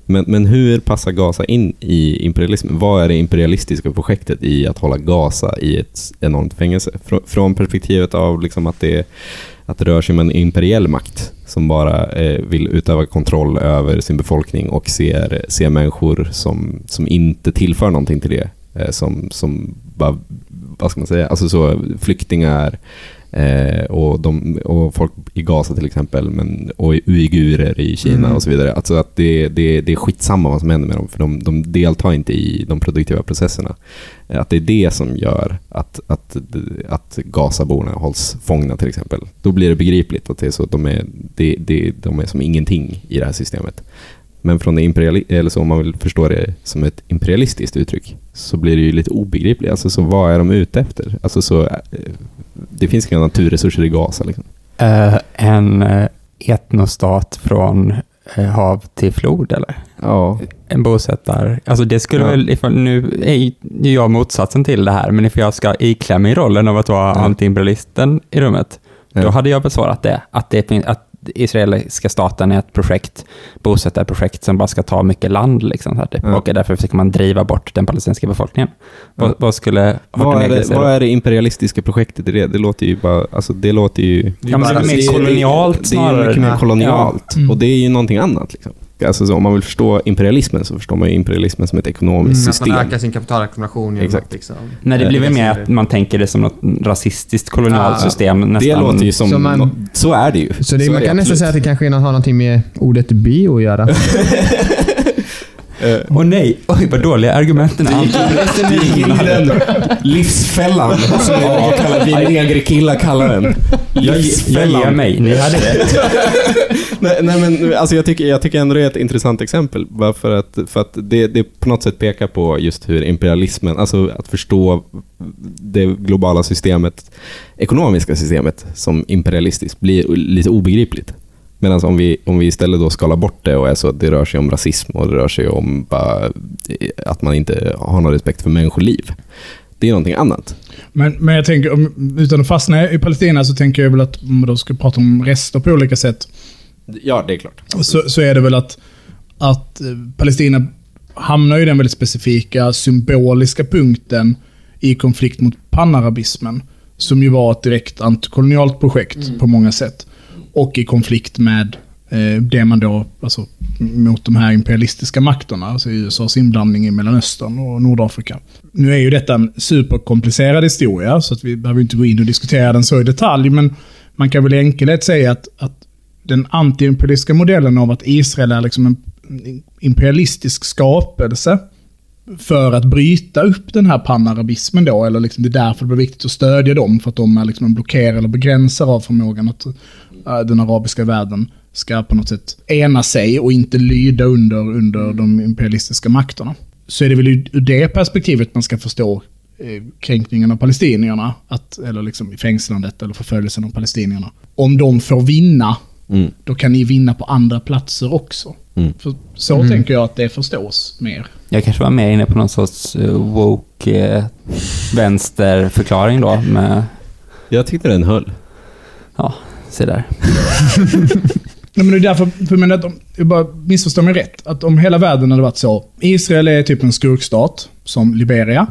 D: Men, men hur passar Gaza in i imperialismen? Vad är det imperialistiska projektet i att hålla Gaza i ett enormt fängelse? Frå, från perspektivet av liksom att, det, att det rör sig om en imperiell makt som bara eh, vill utöva kontroll över sin befolkning och ser, ser människor som, som inte tillför någonting till det. Eh, som, som bara, vad ska man säga, alltså så flyktingar eh, och, de, och folk i Gaza till exempel, men, och uigurer i Kina
B: Mm.
D: och så vidare. Alltså att det, det, det är skitsamma vad som händer med dem, för de, de deltar inte i de produktiva processerna. Eh, Att det är det som gör att, att, att Gazaborna hålls fångna till exempel. Då blir det begripligt att det är så att de är, det, det, de är som ingenting i det här systemet. Men från det imperiali- eller så om man vill förstå det som ett imperialistiskt uttryck så blir det ju lite obegripligt. Alltså så vad är de ute efter? Alltså så, eh, det finns inga naturresurser i Gaza liksom.
C: Eh, en eh, etnostat från hav till flod, eller?
D: Ja.
C: En bosättare. Alltså det skulle
D: Ja.
C: väl, ifall, nu är ju jag motsatsen till det här, men ifall jag ska iklämma mig rollen av att vara
D: Ja.
C: antiimperialisten i rummet,
D: Ja.
C: då hade jag besvarat det. Att, det, att israeliska staten är ett projekt, bosättarprojekt som bara ska ta mycket land. Liksom, så här, typ.
D: Ja.
C: Och därför försöker man driva bort den palestinska befolkningen. Vad, vad skulle
D: Vad är, det, vad är det imperialistiska projektet i det? Det låter ju bara, alltså det låter ju...
C: Ja, men det är mer
D: Det mycket mer kolonialt.
B: Ja. Mm.
D: Och det är ju någonting annat. Liksom. Alltså, så om man vill förstå imperialismen så förstår man ju imperialismen som ett ekonomiskt
E: Mm, att
D: system.
E: man ökar sin kapitalackumulation
D: Exakt.
E: att liksom...
C: Nej, det blir väl
E: Eh,
C: mer att man tänker det som något rasistiskt kolonialt
E: Ja,
C: system. Nästan.
D: Det låter ju som...
E: Så man-
D: nå- så är det ju.
E: Så, det,
D: Så
E: man kan nästan säga att det kanske har någonting med ordet bio att göra.
C: Åh nej, oj vad dåliga argumenten är.
D: Livsfällan som jag kallar, vi negre killar kallar den.
C: Jag, jag ger mig, ni hade rätt.
D: nej, nej, men alltså jag, tycker, jag tycker ändå det är ett intressant exempel. Bara för att, för att det, det på något sätt pekar på just hur imperialismen, alltså att förstå det globala systemet, ekonomiska systemet som imperialistiskt blir lite obegripligt. Medan om vi, om vi istället då skalar bort det och är så att det rör sig om rasism och det rör sig om bara, eh, att man inte har någon respekt för människoliv. Det är någonting annat.
B: Men, men jag tänker, utan att fastna i Palestina, så tänker jag väl att om man då ska prata om rester på olika sätt,
D: Ja, det är klart.
B: så, så är det väl att, att eh, Palestina hamnar i den väldigt specifika symboliska punkten i konflikt mot panarabismen, som ju var ett direkt antikolonialt projekt på många sätt. Och i konflikt med eh, det man då, alltså mot de här imperialistiska makterna, alltså USAs inblandning i Mellanöstern och Nordafrika. Nu är ju detta en superkomplicerad historia, så att vi behöver inte gå in och diskutera den så i detalj, men man kan väl i enkelhet säga att, att den antiimperialistiska modellen av att Israel är liksom en imperialistisk skapelse för att bryta upp den här panarabismen då, eller liksom det är därför det blir viktigt att stödja dem, för att de är liksom en blockerare eller begränsare av förmågan att eh, den arabiska världen ska på något sätt ena sig och inte lyda under, under de imperialistiska makterna. Så är det väl ur det perspektivet man ska förstå eh, kränkningen av palestinierna, att, eller liksom fängslandet eller förföljelsen av palestinierna. Om de får vinna,
D: Mm.
B: då kan ni vinna på andra platser också.
D: Mm.
B: För så
E: Mm.
B: tänker jag att det förstås mer.
C: Jag kanske var mer inne på någon sorts eh, woke eh, vänsterförklaring då med,
D: Jag tyckte den höll.
C: se där.
B: Nej, men det är därför, för jag menar att om, jag bara missförstår mig rätt, att om hela världen hade varit så. Israel är typ en skurkstat, som Liberia.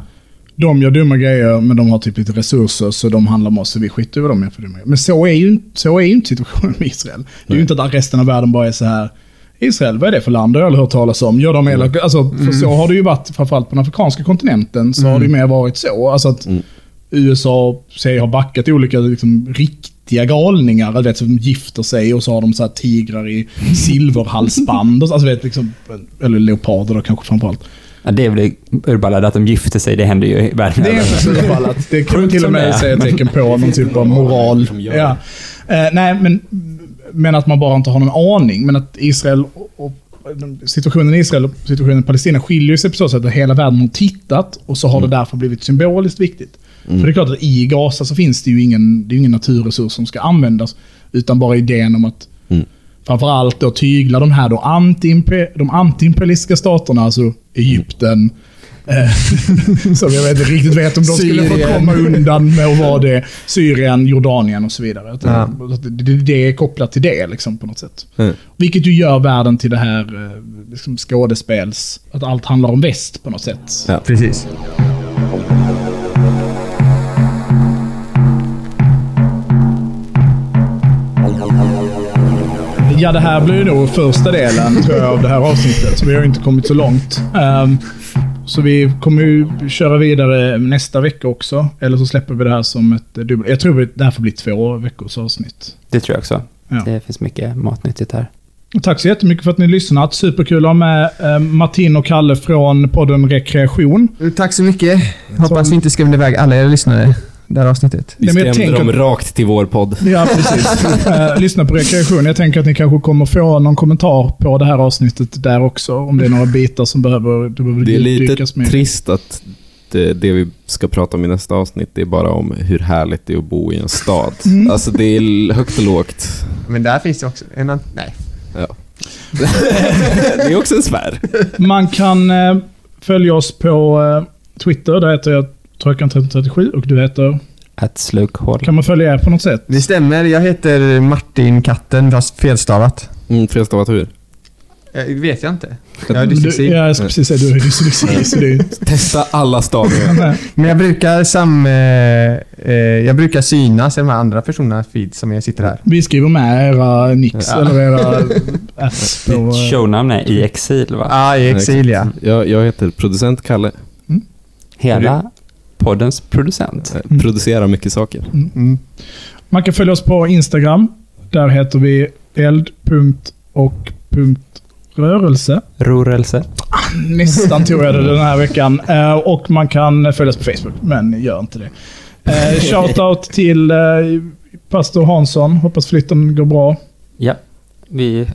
B: De gör dumma grejer, men de har typ lite resurser, så de handlar med oss, så vi skiter i vad de gör för dumma grejer. Men så är ju, inte- så är ju inte situationen med Israel. Det är ju inte att resten av världen bara är så här. Israel, vad är det för land? Det har jag hört talas om. Gör de elaka? Alltså, för så har det ju varit, framförallt på den afrikanska kontinenten, så har det ju mer varit så. Alltså att
D: Mm.
B: USA säger har backat i olika liksom, riktiga galningar, du vet, som gifter sig och så har de så tigrar i silverhalsband. och så, alltså, vet, liksom, eller leoparder då kanske framförallt.
C: Ja, det är väl urballade att de gifter sig, det händer ju i världen.
B: Det är faktiskt i alla fall att det kan
C: Sjukt
B: till och med säga tecken på någon typ av moral.
D: Som gör
B: Ja. Eh, nej, men, men att man bara inte har någon aning. Men att Israel och, och situationen i Israel och situationen i Palestina skiljer sig på så sätt att hela världen har tittat och så har det därför blivit symboliskt viktigt.
D: Mm.
B: För det är klart att i Gaza så finns det ju ingen, det är ingen naturresurs som ska användas. Utan bara idén om att
D: Mm.
B: Framförallt då tygla de här då de antiimperialistiska staterna, alltså Egypten, Eh, som jag vet inte riktigt vet om de skulle få
E: Syrien.
B: komma undan med att vara det. Syrien, Jordanien och så vidare.
E: Ja.
B: det är kopplat till det liksom, på något sätt.
D: Mm.
B: Vilket ju gör världen till det här eh, liksom skådespels... Att allt handlar om väst på något sätt.
D: Ja.
E: Precis.
B: Ja, det här blir ju nog första delen tror jag, av det här avsnittet. Så vi har ju inte kommit så långt. Ehm, så vi kommer ju köra vidare nästa vecka också. Eller så släpper vi det här som ett dubbel... Jag tror det här får bli två veckors avsnitt.
C: Det tror jag också.
B: Ja.
C: Det finns mycket matnyttigt här.
B: Tack så jättemycket för att ni har lyssnat. Superkul att ha med eh, Martin och Kalle från podden Rekreation.
E: Tack så mycket. Hoppas vi inte skrämde iväg alla er lyssnare det här avsnittet.
D: Vi skrämde
B: tänker-
D: dem rakt till vår podd.
B: Ja, precis. Eh, lyssna på rekreation. Jag tänker att ni kanske kommer få någon kommentar på det här avsnittet där också. Om det är några bitar som behöver, det behöver
D: Det är lite
B: med.
D: trist att det, det vi ska prata om i nästa avsnitt, det är bara om hur härligt det är att bo i en stad.
B: Mm.
D: Alltså det är högt och lågt.
E: Men där finns det också en annan... Nej.
D: det är också en sfär.
B: Man kan eh, följa oss på eh, Twitter. Där heter jag Trökan1337 och du heter...
C: Ett slukhål.
B: Kan man följa er på något sätt?
E: Det stämmer. Jag heter Martin Katten, fast felstavat.
D: Mm, felstavat hur?
E: Eh, vet jag inte. Jag har
B: Du,
E: dyslexi.
B: ja, jag ska precis säga du har dyslexi. så det är,
D: Testa alla stavningar.
E: Men jag brukar sam... Eh, eh, jag brukar synas i de här andra personernas feed som jag sitter här.
B: vi skriver med era nicks
E: Ja.
B: eller era apps på...
C: Ditt shownamn är I exil va?
E: Ja, ah, i exil ja.
D: Jag, jag heter producent Kalle.
C: Hela poddens producent.
D: Jag producerar mycket saker.
E: Mm.
B: Man kan följa oss på Instagram. Där heter vi eld.och.rörelse.
C: Rörelse.
B: Nästan tog jag det den här veckan. Eh, och man kan följa oss på Facebook, men gör inte det. Uh, Shoutout till eh, pastor Hansson. Hoppas flytten går bra.
C: Ja, vi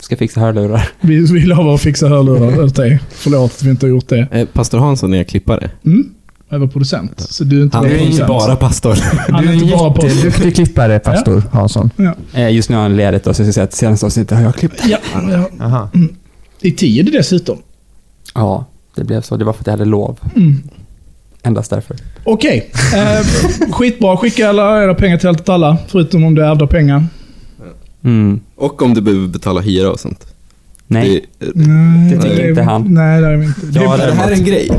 C: ska fixa hörlurar.
B: Vi, vi lovar att fixa hörlurar åt dig. Förlåt att vi inte har gjort det.
D: Eh, Pastor Hansson är klippare.
B: Mm. Jag var producent. Så du är inte
D: Han
B: bara
D: är inte bara pastor.
B: Han
E: Du
B: är
E: är
B: inte bara på
E: jätteduktig klippare, pastor Hansson.
C: Eh, Just nu har han ledigt och så ska jag säga att senaste avsnittet har jag klippt.
B: ja, ja.
E: Aha.
B: I tid dessutom.
C: Ja, det blev så. Det var för att jag hade lov.
B: Mm.
C: Endast därför.
B: Okej. Eh, skitbra. Skicka alla era pengar till allt åt alla. Förutom om är ärvda pengar.
C: Mm.
D: Och om du behöver betala hyra och sånt.
C: Nej,
D: Det,
B: Nej,
C: Det tycker
B: är
C: inte han.
B: Nej, det är inte.
C: Ja,
B: det,
C: det
D: här är en grej.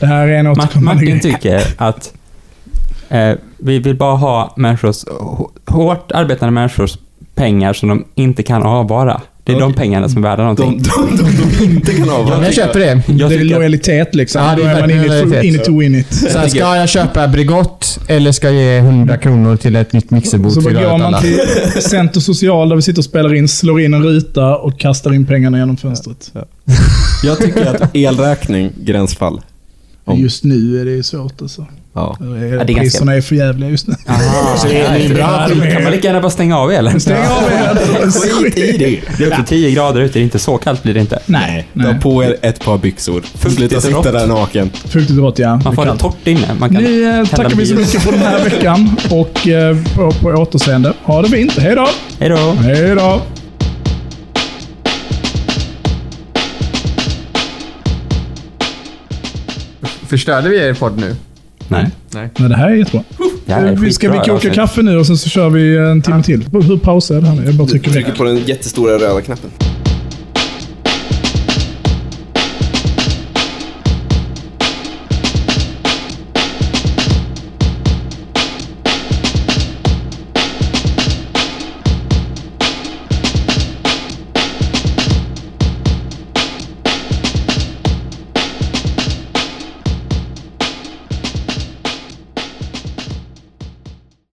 B: Det här är en
C: Ma-
B: återkommande
C: Martin
B: grej.
C: tycker att eh, vi vill bara ha människors, hå- hårt arbetande människors pengar som de inte kan avvara. Det är de pengarna som är värda
D: De,
C: någonting.
D: de, de, de inte kan avvara.
E: Jag köper det.
C: Jag
B: det är lojalitet liksom.
E: Ja, det är
B: Då är man in in it to win it.
E: Så här, ska jag köpa Bregott eller ska jag ge 100 kronor till ett nytt mixerbord
B: Så bara går man till Center Social där vi sitter och spelar in, slår in en ruta och kastar in pengarna genom fönstret.
D: Jag tycker att elräkning, gränsfall. Om-
B: Just nu är det svårt alltså.
D: Ja.
C: är ganska-
B: Priserna är för jävliga just nu.
C: Aha,
E: Så det är- det är bra.
C: Då kan man lika gärna bara stänga av elen.
B: Stäng av elen.
D: Skit i det.
C: Det är också 10 grader ute, det är inte så kallt blir det inte.
B: Nej,
D: Ta
B: nej.
D: på er ett par byxor.
C: Fuktigt
D: Sluta
C: och
D: sitta
C: rått.
D: där naken.
B: Fuktigt rått ja.
C: Man får
B: Det
C: ha det torrt inne. Man kan
B: Nu eh,
C: tända
B: tackar vi så mycket för den här veckan och eh, på, på återseende. Ha det fint. Hej då!
C: Hej då!
B: Hej då!
E: Förstörde vi er podd nu?
C: Nej.
E: Nej.
B: Men det här är jättebra.
C: Det här är
B: vi ska vi koka kaffe nu och sen så kör vi en timme till. Hur pausar jag det här nu? Jag bara trycker
D: Trycker
B: räck.
D: på den jättestora röda knappen.